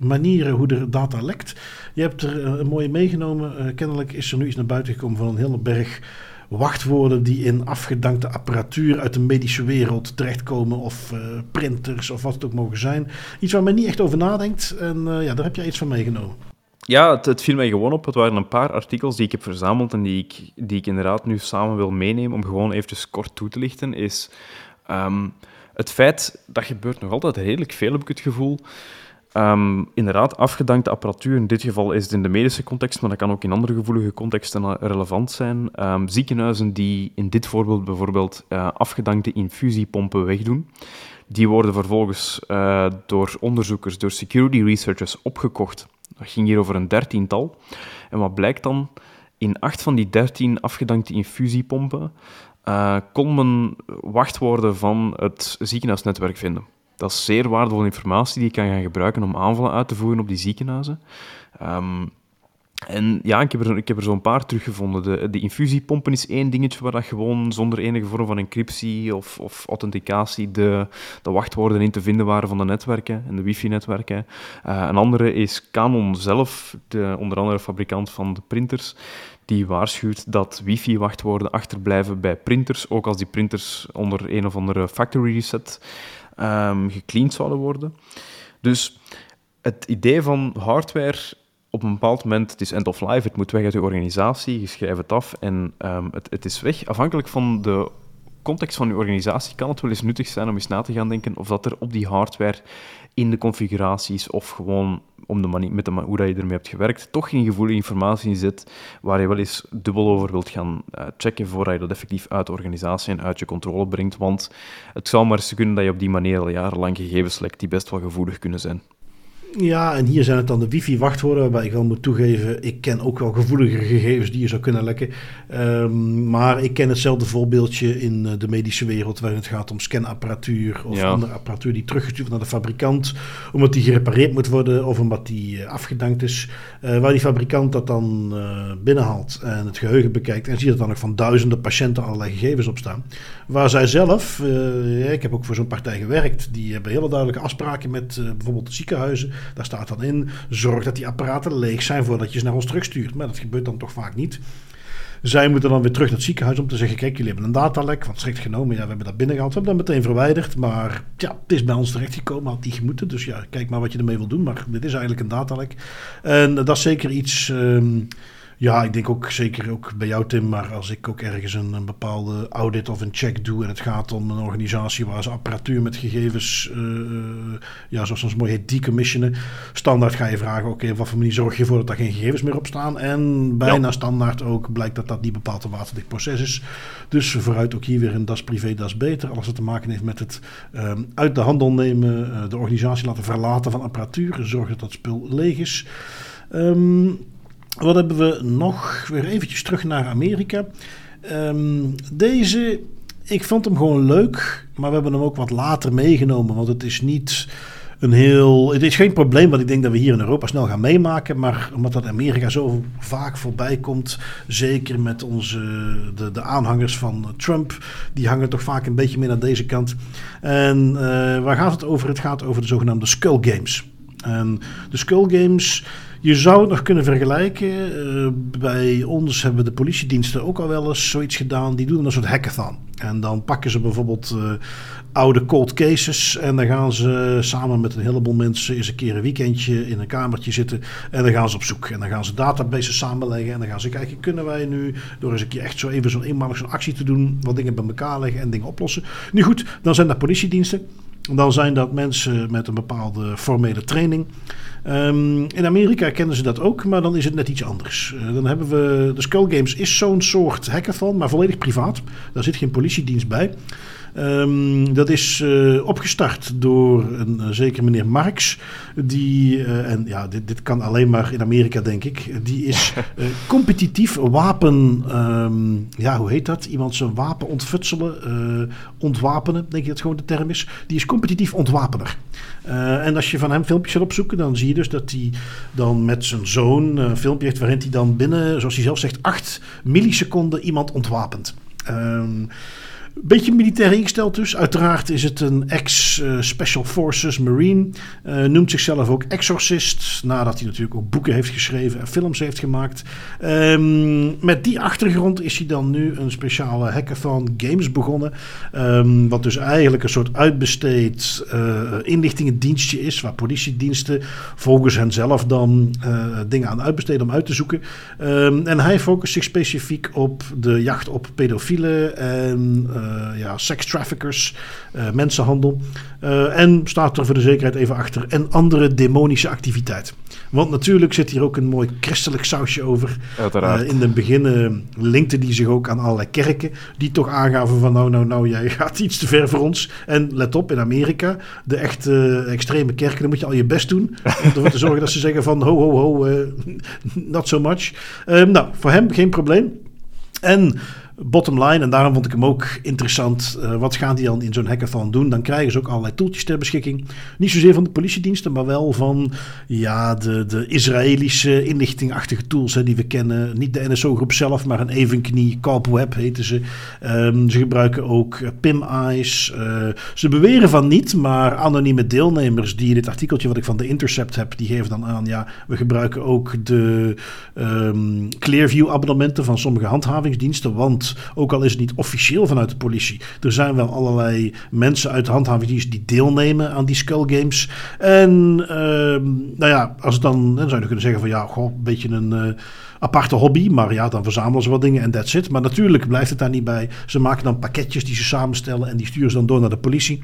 Speaker 1: manieren hoe de data lekt. Je hebt er een mooie meegenomen. kennelijk is er nu iets naar buiten gekomen van een hele berg wachtwoorden die in afgedankte apparatuur uit de medische wereld terechtkomen. Of printers of wat het ook mogen zijn. Iets waar men niet echt over nadenkt. En ja, daar heb jij iets van meegenomen.
Speaker 2: Ja, het, viel mij gewoon op. Het waren een paar artikels die ik heb verzameld en die ik, die ik inderdaad nu samen wil meenemen om gewoon eventjes kort toe te lichten, is um, het feit, dat gebeurt nog altijd redelijk veel, heb ik het gevoel. Um, inderdaad, afgedankte apparatuur, in dit geval is het in de medische context, maar dat kan ook in andere gevoelige contexten relevant zijn. Um, ziekenhuizen die in dit voorbeeld bijvoorbeeld uh, afgedankte infusiepompen wegdoen, die worden vervolgens uh, door onderzoekers, door security researchers opgekocht dat ging hier over een dertiental. En wat blijkt dan? In acht van die dertien afgedankte infusiepompen uh, kon men wachtwoorden van het ziekenhuisnetwerk vinden. Dat is zeer waardevolle informatie die je kan gaan gebruiken om aanvallen uit te voeren op die ziekenhuizen. Um, en ja, ik heb er, zo'n paar teruggevonden. De, de infusiepompen is één dingetje waar dat gewoon zonder enige vorm van encryptie of, of authenticatie de, de wachtwoorden in te vinden waren van de netwerken en de wifi-netwerken. Uh, een andere is Canon zelf, de, onder andere fabrikant van de printers. Die waarschuwt dat wifi-wachtwoorden achterblijven bij printers, ook als die printers onder een of andere factory reset um, gecleaned zouden worden. Dus het idee van hardware op een bepaald moment, het is end of life, het moet weg uit je organisatie, je schrijft het af en um, het, het is weg. Afhankelijk van de context van je organisatie kan het wel eens nuttig zijn om eens na te gaan denken of dat er op die hardware in de configuraties of gewoon om de manier, met de hoe dat je ermee hebt gewerkt, toch geen gevoelige informatie in zit waar je wel eens dubbel over wilt gaan uh, checken voordat je dat effectief uit de organisatie en uit je controle brengt. Want het zou maar eens kunnen dat je op die manier al jarenlang gegevens lekt die best wel gevoelig kunnen zijn.
Speaker 1: Ja, en hier zijn het dan de wifi-wachtwoorden, waarbij ik wel moet toegeven, ik ken ook wel gevoeligere gegevens die je zou kunnen lekken. Um, maar ik ken hetzelfde voorbeeldje in eh, de medische wereld, waarin het gaat om scanapparatuur of andere apparatuur die teruggestuurd wordt naar de fabrikant, omdat die gerepareerd moet worden of omdat die uh, afgedankt is. Uh, waar die fabrikant dat dan binnenhaalt en het geheugen bekijkt en ziet dat dan nog van duizenden patiënten allerlei gegevens op staan. Waar zij zelf, ik heb ook voor zo'n partij gewerkt, die hebben hele duidelijke afspraken met bijvoorbeeld ziekenhuizen. Daar staat dan in, zorg dat die apparaten leeg zijn voordat je ze naar ons terugstuurt. Maar dat gebeurt dan toch vaak niet. Zij moeten dan weer terug naar het ziekenhuis om te zeggen: Kijk, jullie hebben een datalek. Want strikt genomen, ja, we hebben dat binnengehaald. We hebben dat meteen verwijderd. Maar ja, het is bij ons terechtgekomen, had die gemoeten. Dus ja, kijk maar wat je ermee wil doen. Maar dit is eigenlijk een datalek. En dat is zeker iets. Um, ja, ik denk ook zeker ook bij jou, Tim. Maar als ik ook ergens een, een, bepaalde audit of een check doe. en het gaat om een organisatie waar ze apparatuur met gegevens. Uh, ja, zoals ons mooi heet, decommissionen. Standaard ga je vragen: oké, op wat voor manier zorg je ervoor dat daar geen gegevens meer op staan? En bijna standaard ook blijkt dat dat niet bepaald een waterdicht proces is. Dus vooruit ook hier weer een das privé, das beter. Alles wat te maken heeft met het um, uit de handel nemen. Uh, de organisatie laten verlaten van apparatuur. Zorg dat dat spul leeg is. Um, wat hebben we nog? Weer eventjes terug naar Amerika. Um, deze, ik vond hem gewoon leuk, maar we hebben hem ook wat later meegenomen. Want het is niet een heel. Het is geen probleem wat ik denk dat we hier in Europa snel gaan meemaken. Maar omdat dat Amerika zo vaak voorbij komt. Zeker met onze, de, de aanhangers van Trump. Die hangen toch vaak een beetje meer naar deze kant. En uh, waar gaat het over? Het gaat over de zogenaamde Skull Games. En de Skull Games je zou het nog kunnen vergelijken. Uh, bij ons hebben de politiediensten ook al wel eens zoiets gedaan. Die doen een soort hackathon. En dan pakken ze bijvoorbeeld uh, oude cold cases. En dan gaan ze samen met een heleboel mensen eens een keer een weekendje in een kamertje zitten. En dan gaan ze op zoek. En dan gaan ze databases samenleggen. En dan gaan ze kijken, kunnen wij nu door eens een keer echt zo even zo'n eenmalig zo'n actie te doen. Wat dingen bij elkaar leggen en dingen oplossen. Nu goed, dan zijn dat politiediensten. Dan zijn dat mensen met een bepaalde formele training. Um, in Amerika kennen ze dat ook, maar dan is het net iets anders. Uh, dan hebben we. De Skull Games is zo'n soort hackathon, maar volledig privaat. Daar zit geen politiedienst bij. Um, dat is uh, opgestart door een uh, zeker meneer Marx. Die, uh, en ja, dit, dit kan alleen maar in Amerika, denk ik. Die is competitief wapen. Um, ja, hoe heet dat? Iemand zijn wapen ontfutselen, ontwapenen, denk ik dat gewoon de term is. Die is competitief ontwapener. en als je van hem filmpjes gaat opzoeken, dan zie je dus dat hij dan met zijn zoon een filmpje heeft waarin hij dan binnen, zoals hij zelf zegt, 8 milliseconden iemand ontwapent. Um, Beetje militair ingesteld dus. Uiteraard is het een ex-Special Forces Marine. Uh, noemt zichzelf ook Exorcist. Nadat hij natuurlijk ook boeken heeft geschreven en films heeft gemaakt. Um, met die achtergrond is hij dan nu een speciale hackathon games begonnen. Um, wat dus eigenlijk een soort uitbesteed uh, inlichtingendienstje is. Waar politiediensten volgens hen zelf dan uh, dingen aan uitbesteden om uit te zoeken. Um, en hij focust zich specifiek op de jacht op pedofielen en ja, traffickers, uh, mensenhandel. Uh, en staat er voor de zekerheid even achter. En andere demonische activiteit. Want natuurlijk zit hier ook een mooi christelijk sausje over.
Speaker 2: Uiteraard.
Speaker 1: in het begin linkte die zich ook aan allerlei kerken. Die toch aangaven van nou, nou, nou, jij gaat iets te ver voor ons. En let op, in Amerika, de echte extreme kerken, dan moet je al je best doen. Om ervoor te zorgen dat ze zeggen van ho, ho, ho, not so much. Um, nou, voor hem geen probleem. En bottom line, en daarom vond ik hem ook interessant. Uh, wat gaan die dan in zo'n hackathon doen? Dan krijgen ze ook allerlei toeltjes ter beschikking. Niet zozeer van de politiediensten, maar wel van ja, de, de Israëlische inlichtingachtige tools hè, die we kennen. Niet de NSO-groep zelf, maar een evenknie, Web heten ze. Um, ze gebruiken ook PIM-eyes. Uh, ze beweren van niet, maar anonieme deelnemers die in dit artikeltje wat ik van de Intercept heb, die geven dan aan, ja, we gebruiken ook de um, Clearview-abonnementen van sommige handhavingsdiensten, want ook al is het niet officieel vanuit de politie, er zijn wel allerlei mensen uit de handhavingsdienst die deelnemen aan die skull games. En uh, nou ja, als het dan, dan zou je kunnen zeggen van ja, goh, een beetje een uh, aparte hobby, maar ja, dan verzamelen ze wat dingen en that's it. Maar natuurlijk blijft het daar niet bij. Ze maken dan pakketjes die ze samenstellen en die sturen ze dan door naar de politie.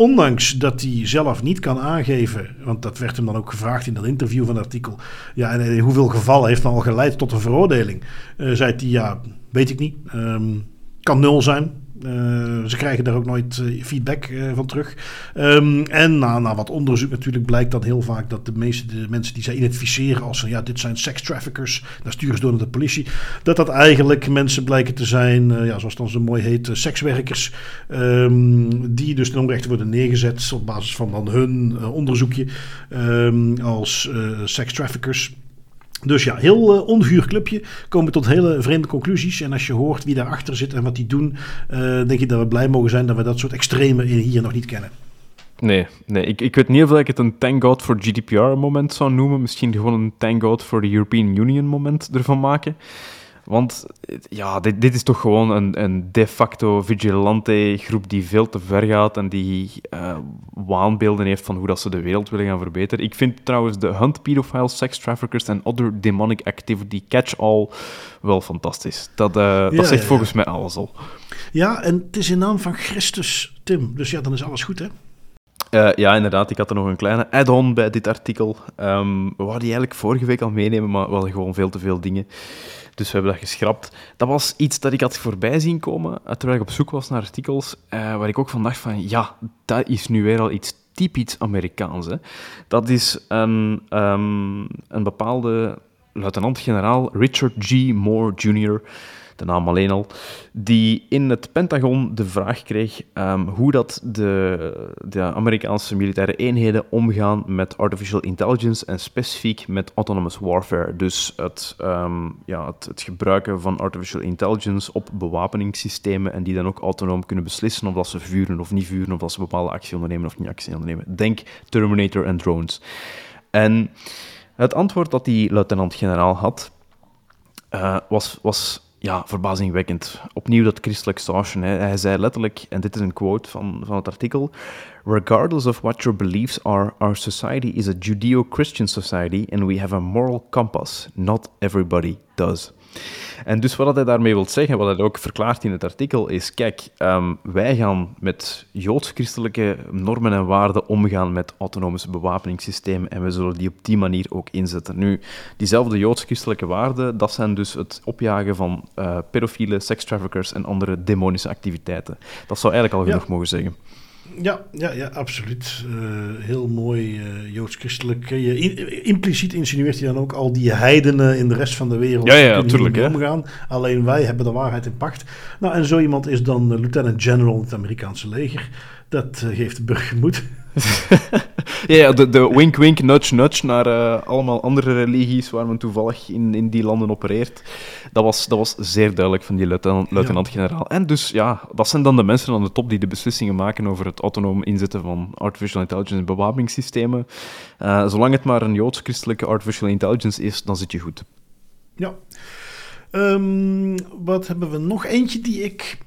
Speaker 1: Ondanks dat hij zelf niet kan aangeven, want dat werd hem dan ook gevraagd in dat interview van het artikel. Ja, en in hoeveel gevallen heeft dan al geleid tot een veroordeling? Uh, zei hij, ja, weet ik niet. Um, kan nul zijn. Uh, ze krijgen daar ook nooit uh, feedback uh, van terug. Um, en na, na wat onderzoek natuurlijk blijkt dan heel vaak dat de meeste de mensen die zij identificeren als ja, dit zijn sex traffickers, daar sturen ze door naar de politie, dat dat eigenlijk mensen blijken te zijn, ja, zoals dan zo mooi heet, sekswerkers, um, die dus ten onrechte worden neergezet op basis van dan hun onderzoekje um, als sex traffickers. Dus ja, heel uh, clubje. Komen tot hele vreemde conclusies. En als je hoort wie daarachter zit en wat die doen, uh, denk ik dat we blij mogen zijn dat we dat soort extreme hier nog niet kennen.
Speaker 2: Nee, nee ik, ik weet niet of ik het een thank God for GDPR moment zou noemen. Misschien gewoon een thank God for the European Union moment ervan maken. Want ja, dit, dit is toch gewoon een, een de facto vigilante groep die veel te ver gaat en die uh, waanbeelden heeft van hoe dat ze de wereld willen gaan verbeteren. Ik vind trouwens de Hunt Pedophiles, Sex Traffickers en Other Demonic Activity Catch-all wel fantastisch. Dat, uh, ja, dat zegt ja, volgens mij alles al.
Speaker 1: Ja, en het is in naam van Christus, Tim. Dus ja, dan is alles goed, hè?
Speaker 2: Uh, ja, inderdaad. Ik had er nog een kleine add-on bij dit artikel. Um, we die eigenlijk vorige week al meenemen, maar we hadden gewoon veel te veel dingen. Dus we hebben dat geschrapt. Dat was iets dat ik had voorbij zien komen, eh, terwijl ik op zoek was naar artikels, uh, waar ik ook van dacht van, ja, dat is nu weer al iets typisch Amerikaans. Hè. Dat is een, um, een bepaalde luitenant-generaal, Richard G. Moore Jr., de naam alleen al, die in het Pentagon de vraag kreeg um, hoe dat de, de, Amerikaanse militaire eenheden omgaan met artificial intelligence en specifiek met autonomous warfare. Dus het, um, ja, het, het, gebruiken van artificial intelligence op bewapeningssystemen en die dan ook autonoom kunnen beslissen of dat ze vuren of niet vuren, of dat ze bepaalde actie ondernemen of niet actie ondernemen. Denk Terminator en drones. En het antwoord dat die luitenant-generaal had, uh, was, was ja, verbazingwekkend. Opnieuw dat christelijk sausje. Hè. Hij zei letterlijk, en dit is een quote van, van het artikel: Regardless of what your beliefs are, our society is a Judeo-Christian society and we have a moral compass. Not everybody does. En dus wat hij daarmee wil zeggen, wat hij ook verklaart in het artikel, is: kijk, um, wij gaan met joods-christelijke normen en waarden omgaan met autonomische bewapeningssystemen en we zullen die op die manier ook inzetten. Nu, diezelfde joods-christelijke waarden, dat zijn dus het opjagen van uh, pedofielen, sekstraffickers en andere demonische activiteiten. Dat zou eigenlijk al genoeg ja. mogen zeggen.
Speaker 1: Ja, ja, ja absoluut. Uh, heel mooi uh, joods-christelijk. Uh, impliciet insinueert hij dan ook al die heidenen in de rest van de wereld
Speaker 2: ja, ja, natuurlijk,
Speaker 1: omgaan. Alleen wij hebben de waarheid in pacht. Nou, en zo iemand is dan lieutenant general in het Amerikaanse leger. Dat geeft de burger moed.
Speaker 2: ja, de, de wink, wink, nudge, nudge naar uh, allemaal andere religies waar men toevallig in, in die landen opereert. Dat was, dat was zeer duidelijk van die luitenant-generaal. En dus ja, dat zijn dan de mensen aan de top die de beslissingen maken over het autonoom inzetten van artificial intelligence in bewapeningssystemen. Uh, zolang het maar een joods-christelijke artificial intelligence is, dan zit je goed.
Speaker 1: Ja. Um, wat hebben we nog? Eentje die ik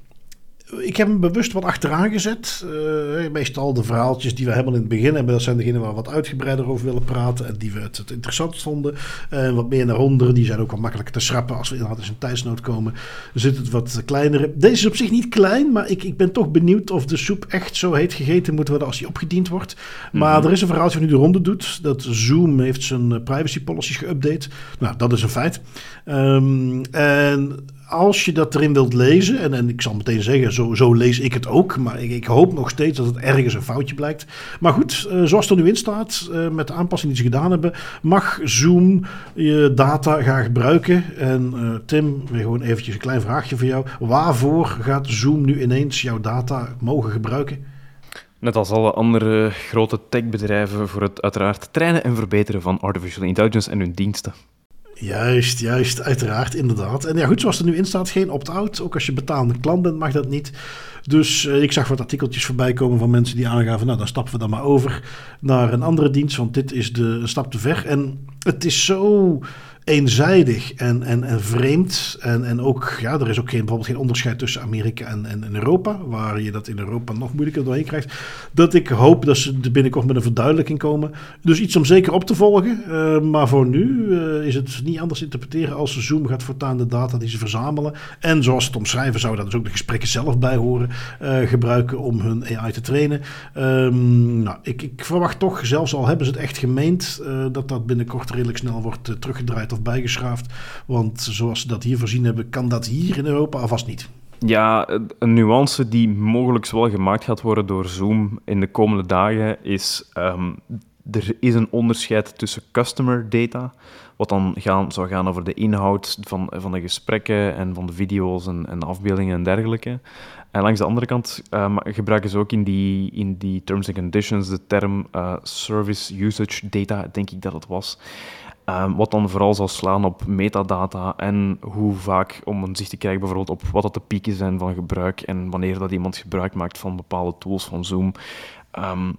Speaker 1: ik heb hem bewust wat achteraan gezet. Uh, meestal de verhaaltjes die we helemaal in het begin hebben, dat zijn degenen waar we wat uitgebreider over willen praten en die we het, het interessant vonden. Uh, wat meer naar onder, die zijn ook wat makkelijker te schrappen als we inderdaad eens een tijdsnood komen. Zit het wat kleinere. Deze is op zich niet klein, maar ik, ik ben toch benieuwd of de soep echt zo heet gegeten moet worden als die opgediend wordt. Maar mhm. er is een verhaaltje wat nu de ronde doet. Dat Zoom heeft zijn privacy policies geüpdate. Nou, dat is een feit. Um, en als je dat erin wilt lezen, en, en ik zal meteen zeggen, zo, zo lees ik het ook, maar ik, ik, hoop nog steeds dat het ergens een foutje blijkt. Maar goed, uh, zoals het er nu in staat, uh, met de aanpassingen die ze gedaan hebben, mag Zoom je data gaan gebruiken. En uh, Tim, weer gewoon eventjes een klein vraagje voor jou. Waarvoor gaat Zoom nu ineens jouw data mogen gebruiken?
Speaker 2: Net als alle andere grote techbedrijven voor het uiteraard trainen en verbeteren van artificial intelligence en hun diensten.
Speaker 1: Juist, juist, uiteraard, inderdaad. En ja, goed, zoals er nu in staat, geen opt-out. Ook als je betalende klant bent, mag dat niet. Dus uh, ik zag wat artikeltjes voorbij komen van mensen die aangaven... nou, dan stappen we dan maar over naar een andere dienst... want dit is de een stap te ver. En het is zo eenzijdig en, en, en vreemd. En, en ook, ja, er is ook geen, bijvoorbeeld geen onderscheid tussen Amerika en, en, Europa, waar je dat in Europa nog moeilijker doorheen krijgt. Dat ik hoop dat ze binnenkort met een verduidelijking komen. Dus iets om zeker op te volgen. Uh, maar voor nu uh, is het niet anders interpreteren als Zoom gaat voortaan de data die ze verzamelen. En zoals het omschrijven, zou daar dus ook de gesprekken zelf bij horen, uh, gebruiken om hun AI te trainen. Um, nou, ik, ik verwacht toch, zelfs al hebben ze het echt gemeend, dat dat binnenkort redelijk snel wordt teruggedraaid of bijgeschaafd. Want zoals ze dat hier voorzien hebben, kan dat hier in Europa alvast niet.
Speaker 2: Ja, een nuance die mogelijk wel gemaakt gaat worden door Zoom in de komende dagen is... Um, er is een onderscheid tussen customer data, wat dan gaan, zou gaan over de inhoud van, van de gesprekken en van de video's en, en afbeeldingen en dergelijke. En langs de andere kant um, gebruiken ze ook in die, in die terms and conditions de term uh, service usage data, denk ik dat het was. Um, wat dan vooral zal slaan op metadata en hoe vaak, om een zicht te krijgen bijvoorbeeld op wat dat de pieken zijn van gebruik en wanneer dat iemand gebruik maakt van bepaalde tools van Zoom. Um,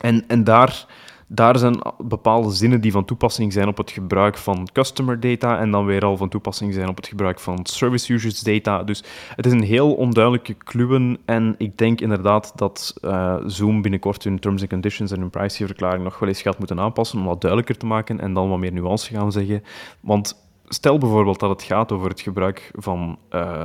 Speaker 2: en, en daar daar zijn bepaalde zinnen die van toepassing zijn op het gebruik van customer data en dan weer al van toepassing zijn op het gebruik van service users data. Dus het is een heel onduidelijke kluwen en ik denk inderdaad dat uh, Zoom binnenkort hun terms and conditions en hun privacyverklaring nog wel eens gaat moeten aanpassen om wat duidelijker te maken en dan wat meer nuance gaan zeggen. Want stel bijvoorbeeld dat het gaat over het gebruik van uh,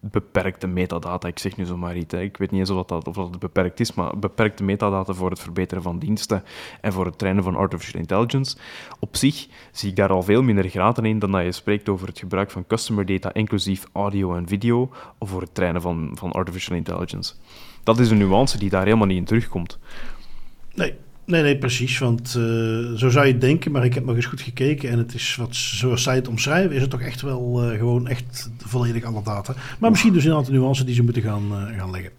Speaker 2: beperkte metadata. Ik zeg nu zomaar iets. Hè. Ik weet niet eens of dat, of dat beperkt is, maar beperkte metadata voor het verbeteren van diensten en voor het trainen van artificial intelligence. Op zich zie ik daar al veel minder graten in dan dat je spreekt over het gebruik van customer data, inclusief audio en video, of voor het trainen van, van artificial intelligence. Dat is een nuance die daar helemaal niet in terugkomt.
Speaker 1: Nee, Nee, nee, precies. Want uh, zo zou je denken, maar ik heb nog eens goed gekeken. En het is wat, zoals zij het omschrijven, is het toch echt wel uh, gewoon echt volledig alle data. Maar misschien dus een aantal nuances die ze moeten gaan, uh, gaan leggen.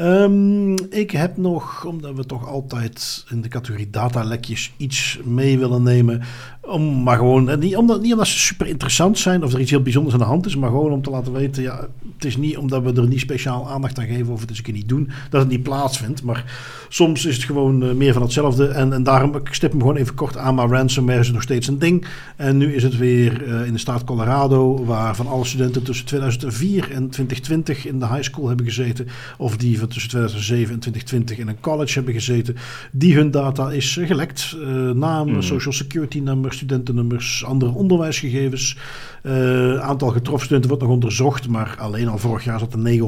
Speaker 1: Um, ik heb nog, omdat we toch altijd in de categorie datalekjes iets mee willen nemen. Om, maar gewoon, niet omdat, niet omdat ze super interessant zijn of er iets heel bijzonders aan de hand is, maar gewoon om te laten weten, ja, het is niet omdat we er niet speciaal aandacht aan geven of het eens een keer niet doen, dat het niet plaatsvindt. Maar soms is het gewoon uh, meer van hetzelfde. En, en daarom, ik stip hem gewoon even kort aan, maar ransomware is nog steeds een ding. En nu is het weer uh, in de staat Colorado, waar van alle studenten tussen 2004 en 2020 in de high school hebben gezeten, of die van tussen 2007 en 2020 in een college hebben gezeten, die hun data is uh, gelekt. naam, mm. social security nummer, studentennummers, andere onderwijsgegevens. Uh, aantal getroffen studenten wordt nog onderzocht, maar alleen al vorig jaar zaten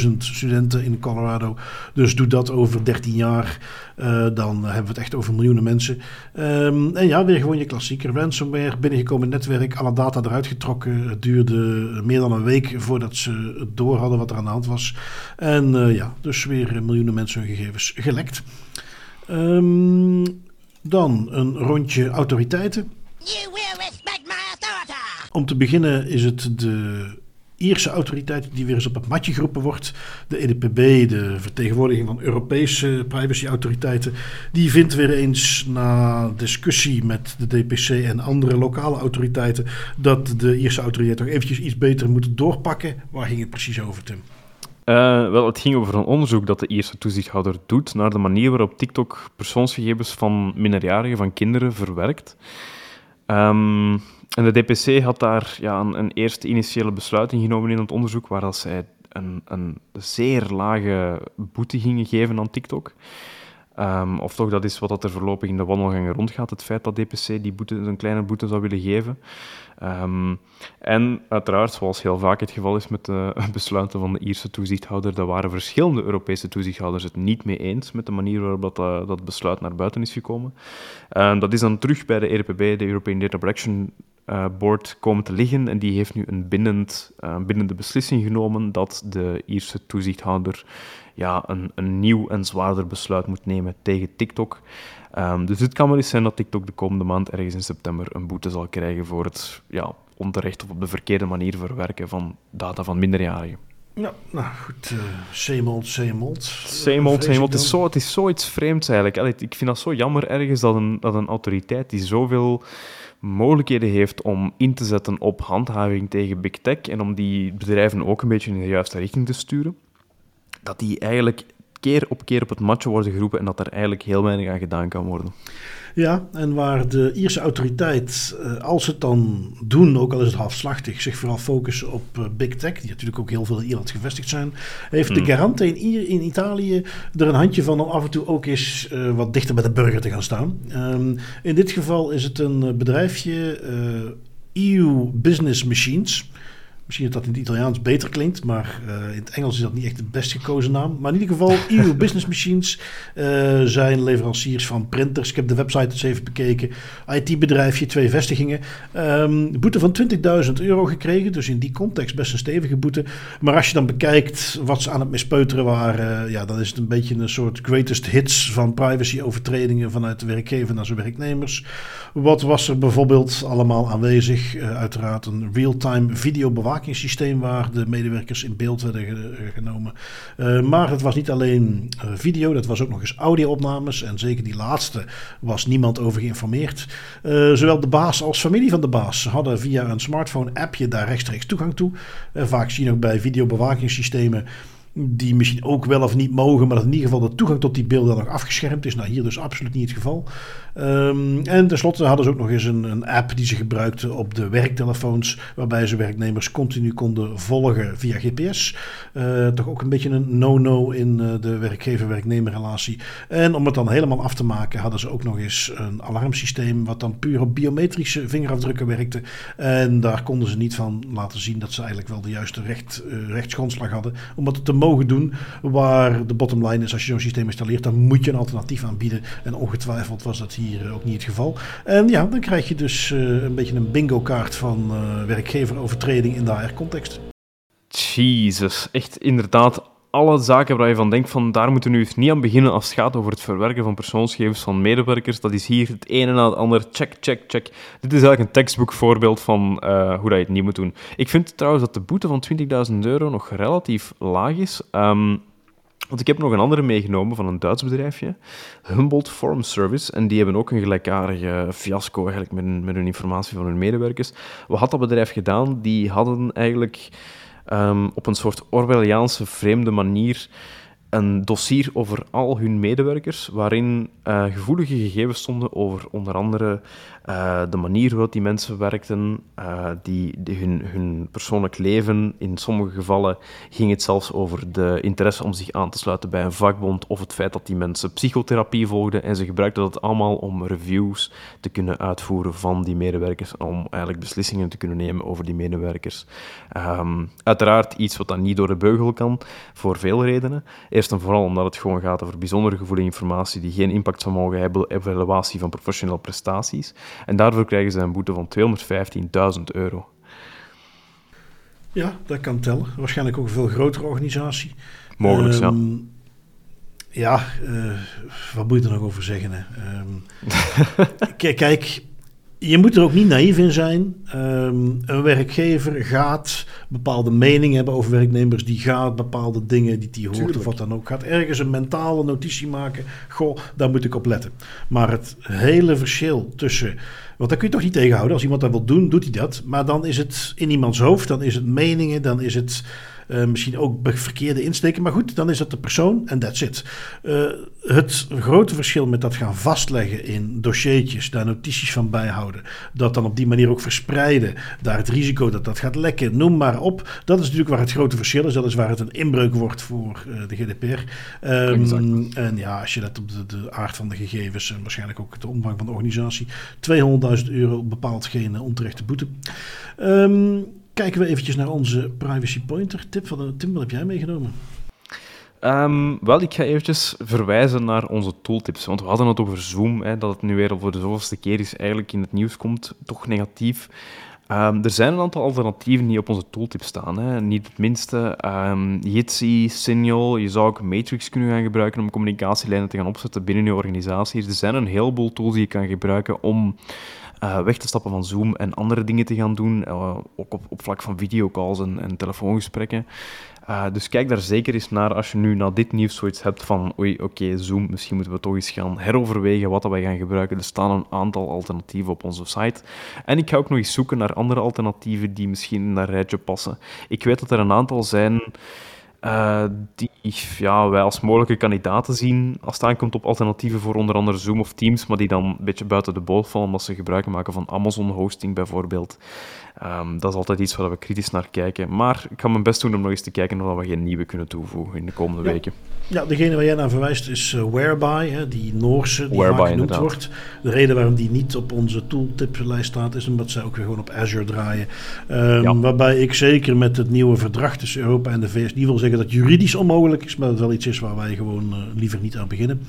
Speaker 1: 900.000 studenten in Colorado. Dus doe dat over 13 jaar, uh, dan hebben we het echt over miljoenen mensen. Um, en ja, weer gewoon je klassieker ransomware, binnengekomen netwerk, alle data eruit getrokken. Het duurde meer dan een week voordat ze het door hadden wat er aan de hand was. En uh, ja, dus weer miljoenen mensen hun gegevens gelekt. Um, dan een rondje autoriteiten. Om te beginnen is het de Ierse autoriteit die weer eens op het matje geroepen wordt. De EDPB, de vertegenwoordiging van Europese privacyautoriteiten, die vindt weer eens na discussie met de DPC en andere lokale autoriteiten dat de Ierse autoriteiten toch eventjes iets beter moeten doorpakken. Waar ging het precies over, Tim?
Speaker 2: Uh, wel, het ging over een onderzoek dat de eerste toezichthouder doet naar de manier waarop TikTok persoonsgegevens van minderjarigen, van kinderen, verwerkt. Um, en de DPC had daar ja, een, een, eerste initiële besluiting genomen in het onderzoek, waar dat zij een, een zeer lage boete gingen geven aan TikTok. Um, of toch, dat is wat dat er voorlopig in de wandelgangen rondgaat, het feit dat DPC die boete, een kleine boete zou willen geven. Um, en uiteraard, zoals heel vaak het geval is met de besluiten van de Ierse toezichthouder, daar waren verschillende Europese toezichthouders het niet mee eens met de manier waarop dat, uh, dat besluit naar buiten is gekomen. Uh, dat is dan terug bij de ERPB, de European Data Protection uh, Board, komen te liggen en die heeft nu een bindend, bindende beslissing genomen dat de Ierse toezichthouder ja, een, een nieuw en zwaarder besluit moet nemen tegen TikTok. Um, dus het kan wel eens zijn dat TikTok de komende maand, ergens in september, een boete zal krijgen voor het ja, onterecht of op de verkeerde manier verwerken van data van minderjarigen.
Speaker 1: Ja, nou goed, uh, Seemold, Seemold.
Speaker 2: Seemold, Seemold. Het is, zo, het is zoiets vreemds eigenlijk. Allee, ik vind dat zo jammer ergens dat een, dat een autoriteit die zoveel mogelijkheden heeft om in te zetten op handhaving tegen big tech en om die bedrijven ook een beetje in de juiste richting te sturen, dat die eigenlijk keer op keer op het matje worden geroepen en dat er eigenlijk heel weinig aan gedaan kan worden.
Speaker 1: Ja, en waar de Ierse autoriteit, eh, als ze het dan doen, ook al is het halfslachtig, zich vooral focussen op eh, big tech, die natuurlijk ook heel veel in Ierland gevestigd zijn, heeft de hmm. garante in, in Italië er een handje van om af en toe ook eens uh, wat dichter bij de burger te gaan staan. Um, in dit geval is het een bedrijfje, EU Business Machines. Misschien dat dat in het Italiaans beter klinkt, maar uh, in het Engels is dat niet echt de best gekozen naam. Maar in ieder geval, EU Business Machines uh, zijn leveranciers van printers. Ik heb de website eens even bekeken. IT-bedrijfje, twee vestigingen. Um, boete van 20.000 euro gekregen, dus in die context best een stevige boete. Maar als je dan bekijkt wat ze aan het mispeuteren waren, ja, dan is het een beetje een soort greatest hits van privacy-overtredingen vanuit de werkgever naar zijn werknemers. Wat was er bijvoorbeeld allemaal aanwezig? Uh, uiteraard een real-time videobewaking bewakingssysteem waar de medewerkers in beeld werden genomen. Uh, maar het was niet alleen uh, video, dat was ook nog eens audio-opnames. En zeker die laatste was niemand over geïnformeerd. Zowel de baas als familie van de baas hadden via een smartphone-appje daar rechtstreeks toegang toe. vaak zie je ook bij videobewakingssystemen die misschien ook wel of niet mogen, maar dat in ieder geval de toegang tot die beelden nog afgeschermd is. Nou, hier dus absoluut niet het geval. Um, en tenslotte hadden ze ook nog eens een, een, app die ze gebruikten op de werktelefoons, waarbij ze werknemers continu konden volgen via GPS. Uh, toch ook een beetje een no-no in uh, de werkgever-werknemer relatie. En om het dan helemaal af te maken, hadden ze ook nog eens een alarmsysteem, wat dan puur op biometrische vingerafdrukken werkte. En daar konden ze niet van laten zien dat ze eigenlijk wel de juiste recht, uh, rechtsgrondslag hadden om het te mogen doen. Waar de bottom line is, als je zo'n systeem installeert, dan moet je een alternatief aanbieden. En ongetwijfeld was dat hier ook niet het geval. En ja, dan krijg je dus uh, een beetje een bingo-kaart van uh, werkgeverovertreding in de HR-context.
Speaker 2: Jezus, echt inderdaad alle zaken waar je van denkt van daar moeten we nu niet aan beginnen als het gaat over het verwerken van persoonsgegevens van medewerkers. Dat is hier het ene na het ander. Check, check, check. Dit is eigenlijk een textbook voorbeeld van uh, hoe dat je het niet moet doen. Ik vind trouwens dat de boete van 20.000 euro nog relatief laag is. Um, want ik heb nog een andere meegenomen van een Duits bedrijfje, Humboldt Form Service. En die hebben ook een gelijkaardige fiasco eigenlijk met, met hun informatie van hun medewerkers. Wat had dat bedrijf gedaan? Die hadden eigenlijk um, op een soort Orwelliaanse vreemde manier een dossier over al hun medewerkers, waarin uh, gevoelige gegevens stonden over onder andere uh, de manier waarop die mensen werkten, uh, die, hun, hun, persoonlijk leven. In sommige gevallen ging het zelfs over de interesse om zich aan te sluiten bij een vakbond of het feit dat die mensen psychotherapie volgden. En ze gebruikten dat allemaal om reviews te kunnen uitvoeren van die medewerkers, om eigenlijk beslissingen te kunnen nemen over die medewerkers. Um, uiteraard iets wat dan niet door de beugel kan, voor veel redenen. Eerst en vooral omdat het gewoon gaat over bijzonder gevoelige informatie die geen impact zou mogen hebben op evaluatie van professionele prestaties. En daarvoor krijgen ze een boete van 215.000 euro.
Speaker 1: Ja, dat kan tellen. Waarschijnlijk ook een veel grotere organisatie.
Speaker 2: Mogelijk, um, ja. Ehm,
Speaker 1: ja, uh, wat moet je er nog over zeggen? Hè? Um, kijk, je moet er ook niet naïef in zijn. Ehm, een werkgever gaat bepaalde meningen hebben over werknemers. Die gaat bepaalde dingen die hij hoort
Speaker 3: Tuurlijk.
Speaker 1: of wat dan ook. Gaat ergens een mentale notitie maken. Goh, daar moet ik op letten. Maar het hele verschil tussen... Want dat kun je toch niet tegenhouden. Als iemand dat wil doen, doet hij dat. Maar dan is het in iemands hoofd. Dan is het meningen. Dan is het... eh, misschien ook verkeerde insteken. Maar goed, dan is dat de persoon en that's it. Eh, het grote verschil met dat gaan vastleggen in dossiertjes, daar notities van bijhouden, dat dan op die manier ook verspreiden, daar het risico dat dat gaat lekken, noem maar op. Dat is natuurlijk waar het grote verschil is. Dat is waar het een inbreuk wordt voor eh, de GDPR. Ehm, en ja, als je let op de, de aard van de gegevens en waarschijnlijk ook de omvang van de organisatie, 200.000 euro bepaalt geen onterechte boete. Ehm, kijken we eventjes naar onze privacy pointer. Tip van de, Tim, wat heb jij meegenomen?
Speaker 2: Ehm, wel, ik ga eventjes verwijzen naar onze tooltips. Want we hadden het over Zoom, hè, dat het nu weer voor de zoveelste keer is eigenlijk in het nieuws komt. Toch negatief. Ehm, er zijn een aantal alternatieven die op onze tooltips staan. Hè. Niet het minste. Ehm Jitsi, Signal. Je zou ook Matrix kunnen gaan gebruiken om communicatielijnen te gaan opzetten binnen je organisatie. Er zijn een heleboel tools die je kan gebruiken om eh, weg te stappen van Zoom en andere dingen te gaan doen. eh, ook op, op vlak van videocalls en, en telefoongesprekken. Uh, dus kijk daar zeker eens naar als je nu na dit nieuws zoiets hebt van oei, oké, Zoom, misschien moeten we toch eens gaan heroverwegen wat dat wij gaan gebruiken. Er staan een aantal alternatieven op onze site. En ik ga ook nog eens zoeken naar andere alternatieven die misschien in dat rijtje passen. Ik weet dat er een aantal zijn uh, die ja, wij als mogelijke kandidaten zien als het aankomt op alternatieven voor onder andere Zoom of Teams, maar die dan een beetje buiten de boot vallen omdat ze gebruik maken van Amazon hosting bijvoorbeeld. Um, dat is altijd iets waar we kritisch naar kijken. Maar ik ga mijn best doen om nog eens te kijken of we geen nieuwe kunnen toevoegen in de komende
Speaker 1: Ja.
Speaker 2: weken.
Speaker 1: Ja, degene waar jij naar verwijst is uh, Whereby, hè, die Noorse die
Speaker 2: Whereby,
Speaker 1: vaak genoemd wordt. De reden waarom die niet op onze tooltiplijst staat is omdat zij ook weer gewoon op Azure draaien. Um,
Speaker 2: Ja.
Speaker 1: Waarbij ik zeker met het nieuwe verdrag tussen Europa en de VS niet wil zeggen dat juridisch onmogelijk is, maar dat het wel iets is waar wij gewoon uh, liever niet aan beginnen.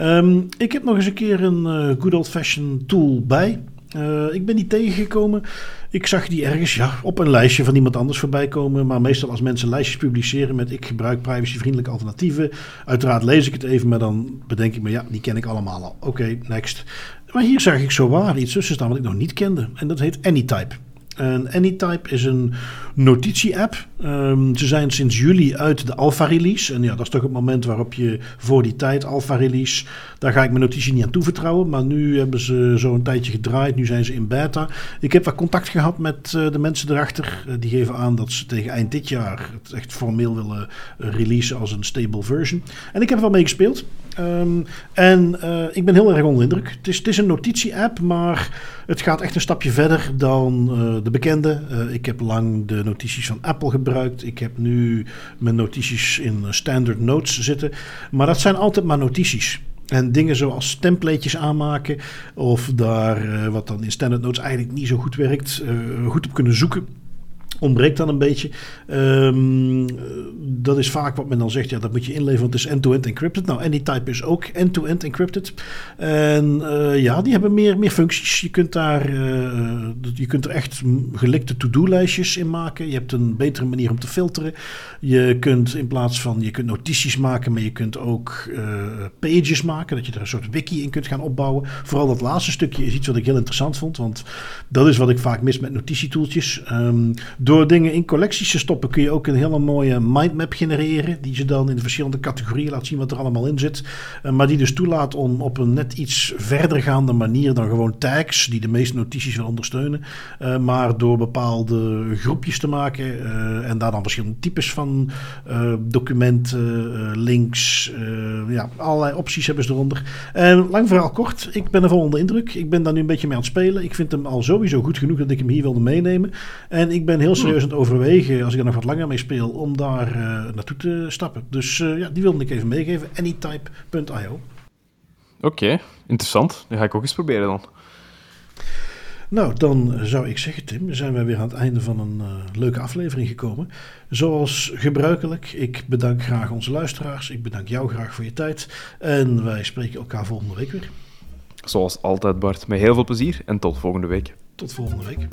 Speaker 1: Um, ik heb nog eens een keer een uh, good old-fashioned tool bij. Uh, ik ben die tegengekomen. Ik zag die ergens ja, op een lijstje van iemand anders voorbij komen. Maar meestal als mensen lijstjes publiceren met ik gebruik privacyvriendelijke alternatieven. Uiteraard lees ik het even, maar dan bedenk ik me ja, die ken ik allemaal al. Oké, next. Maar hier zag ik zo waar iets tussen staan wat ik nog niet kende. En dat heet Anytype. En Anytype is een notitie-app. Um, ze zijn sinds juli uit de alpha-release. En ja, dat is toch het moment waarop je voor die tijd alpha-release... daar ga ik mijn notitie niet aan toevertrouwen. Maar nu hebben ze zo een tijdje gedraaid. Nu zijn ze in beta. Ik heb wat contact gehad met uh, de mensen erachter. Uh, die geven aan dat ze tegen eind dit jaar... het echt formeel willen uh, releasen als een stable version. En ik heb er wel mee gespeeld. Um, en uh, ik ben heel erg onder indruk. Het is, het is een notitie-app, maar het gaat echt een stapje verder dan uh, de bekende. Uh, ik heb lang de notities van Apple gebruikt. Ik heb nu mijn notities in standard notes zitten. Maar dat zijn altijd maar notities. En dingen zoals templatejes aanmaken, of daar wat dan in standard notes eigenlijk niet zo goed werkt, goed op kunnen zoeken ontbreekt dan een beetje. Um, dat is vaak wat men dan zegt, ja, dat moet je inleveren, want het is end-to-end encrypted. Nou, Anytype is ook end-to-end encrypted. En uh, ja, die hebben meer, meer functies. Je kunt daar, uh, je kunt er echt gelikte to-do-lijstjes in maken. Je hebt een betere manier om te filteren. Je kunt in plaats van, je kunt notities maken, maar je kunt ook pages maken, dat je er een soort wiki in kunt gaan opbouwen. Vooral dat laatste stukje is iets wat ik heel interessant vond, want dat is wat ik vaak mis met notitietoeltjes. Um, door dingen in collecties te stoppen kun je ook een hele mooie mindmap genereren. Die je dan in de verschillende categorieën laat zien wat er allemaal in zit. Uh, maar die dus toelaat om op een net iets verdergaande manier dan gewoon tags, die de meeste notities wil ondersteunen. Uh, maar door bepaalde groepjes te maken uh, en daar dan verschillende types van documenten, links, ja, allerlei opties hebben ze eronder. En lang verhaal kort, ik ben er vol onder indruk. Ik ben daar nu een beetje mee aan het spelen. Ik vind hem al sowieso goed genoeg dat ik hem hier wilde meenemen. En ik ben heel serieus aan het overwegen, als ik er nog wat langer mee speel, om daar uh, naartoe te stappen. Dus uh, ja, die wilde ik even meegeven. Anytype.io.
Speaker 2: Oké, okay, interessant. Dat ga ik ook eens proberen dan.
Speaker 1: Nou, dan zou ik zeggen, Tim, zijn wij weer aan het einde van een uh, leuke aflevering gekomen. Zoals gebruikelijk, ik bedank graag onze luisteraars. Ik bedank jou graag voor je tijd. En wij spreken elkaar volgende week weer.
Speaker 2: Zoals altijd, Bart. Met heel veel plezier en tot volgende week.
Speaker 1: Tot volgende week.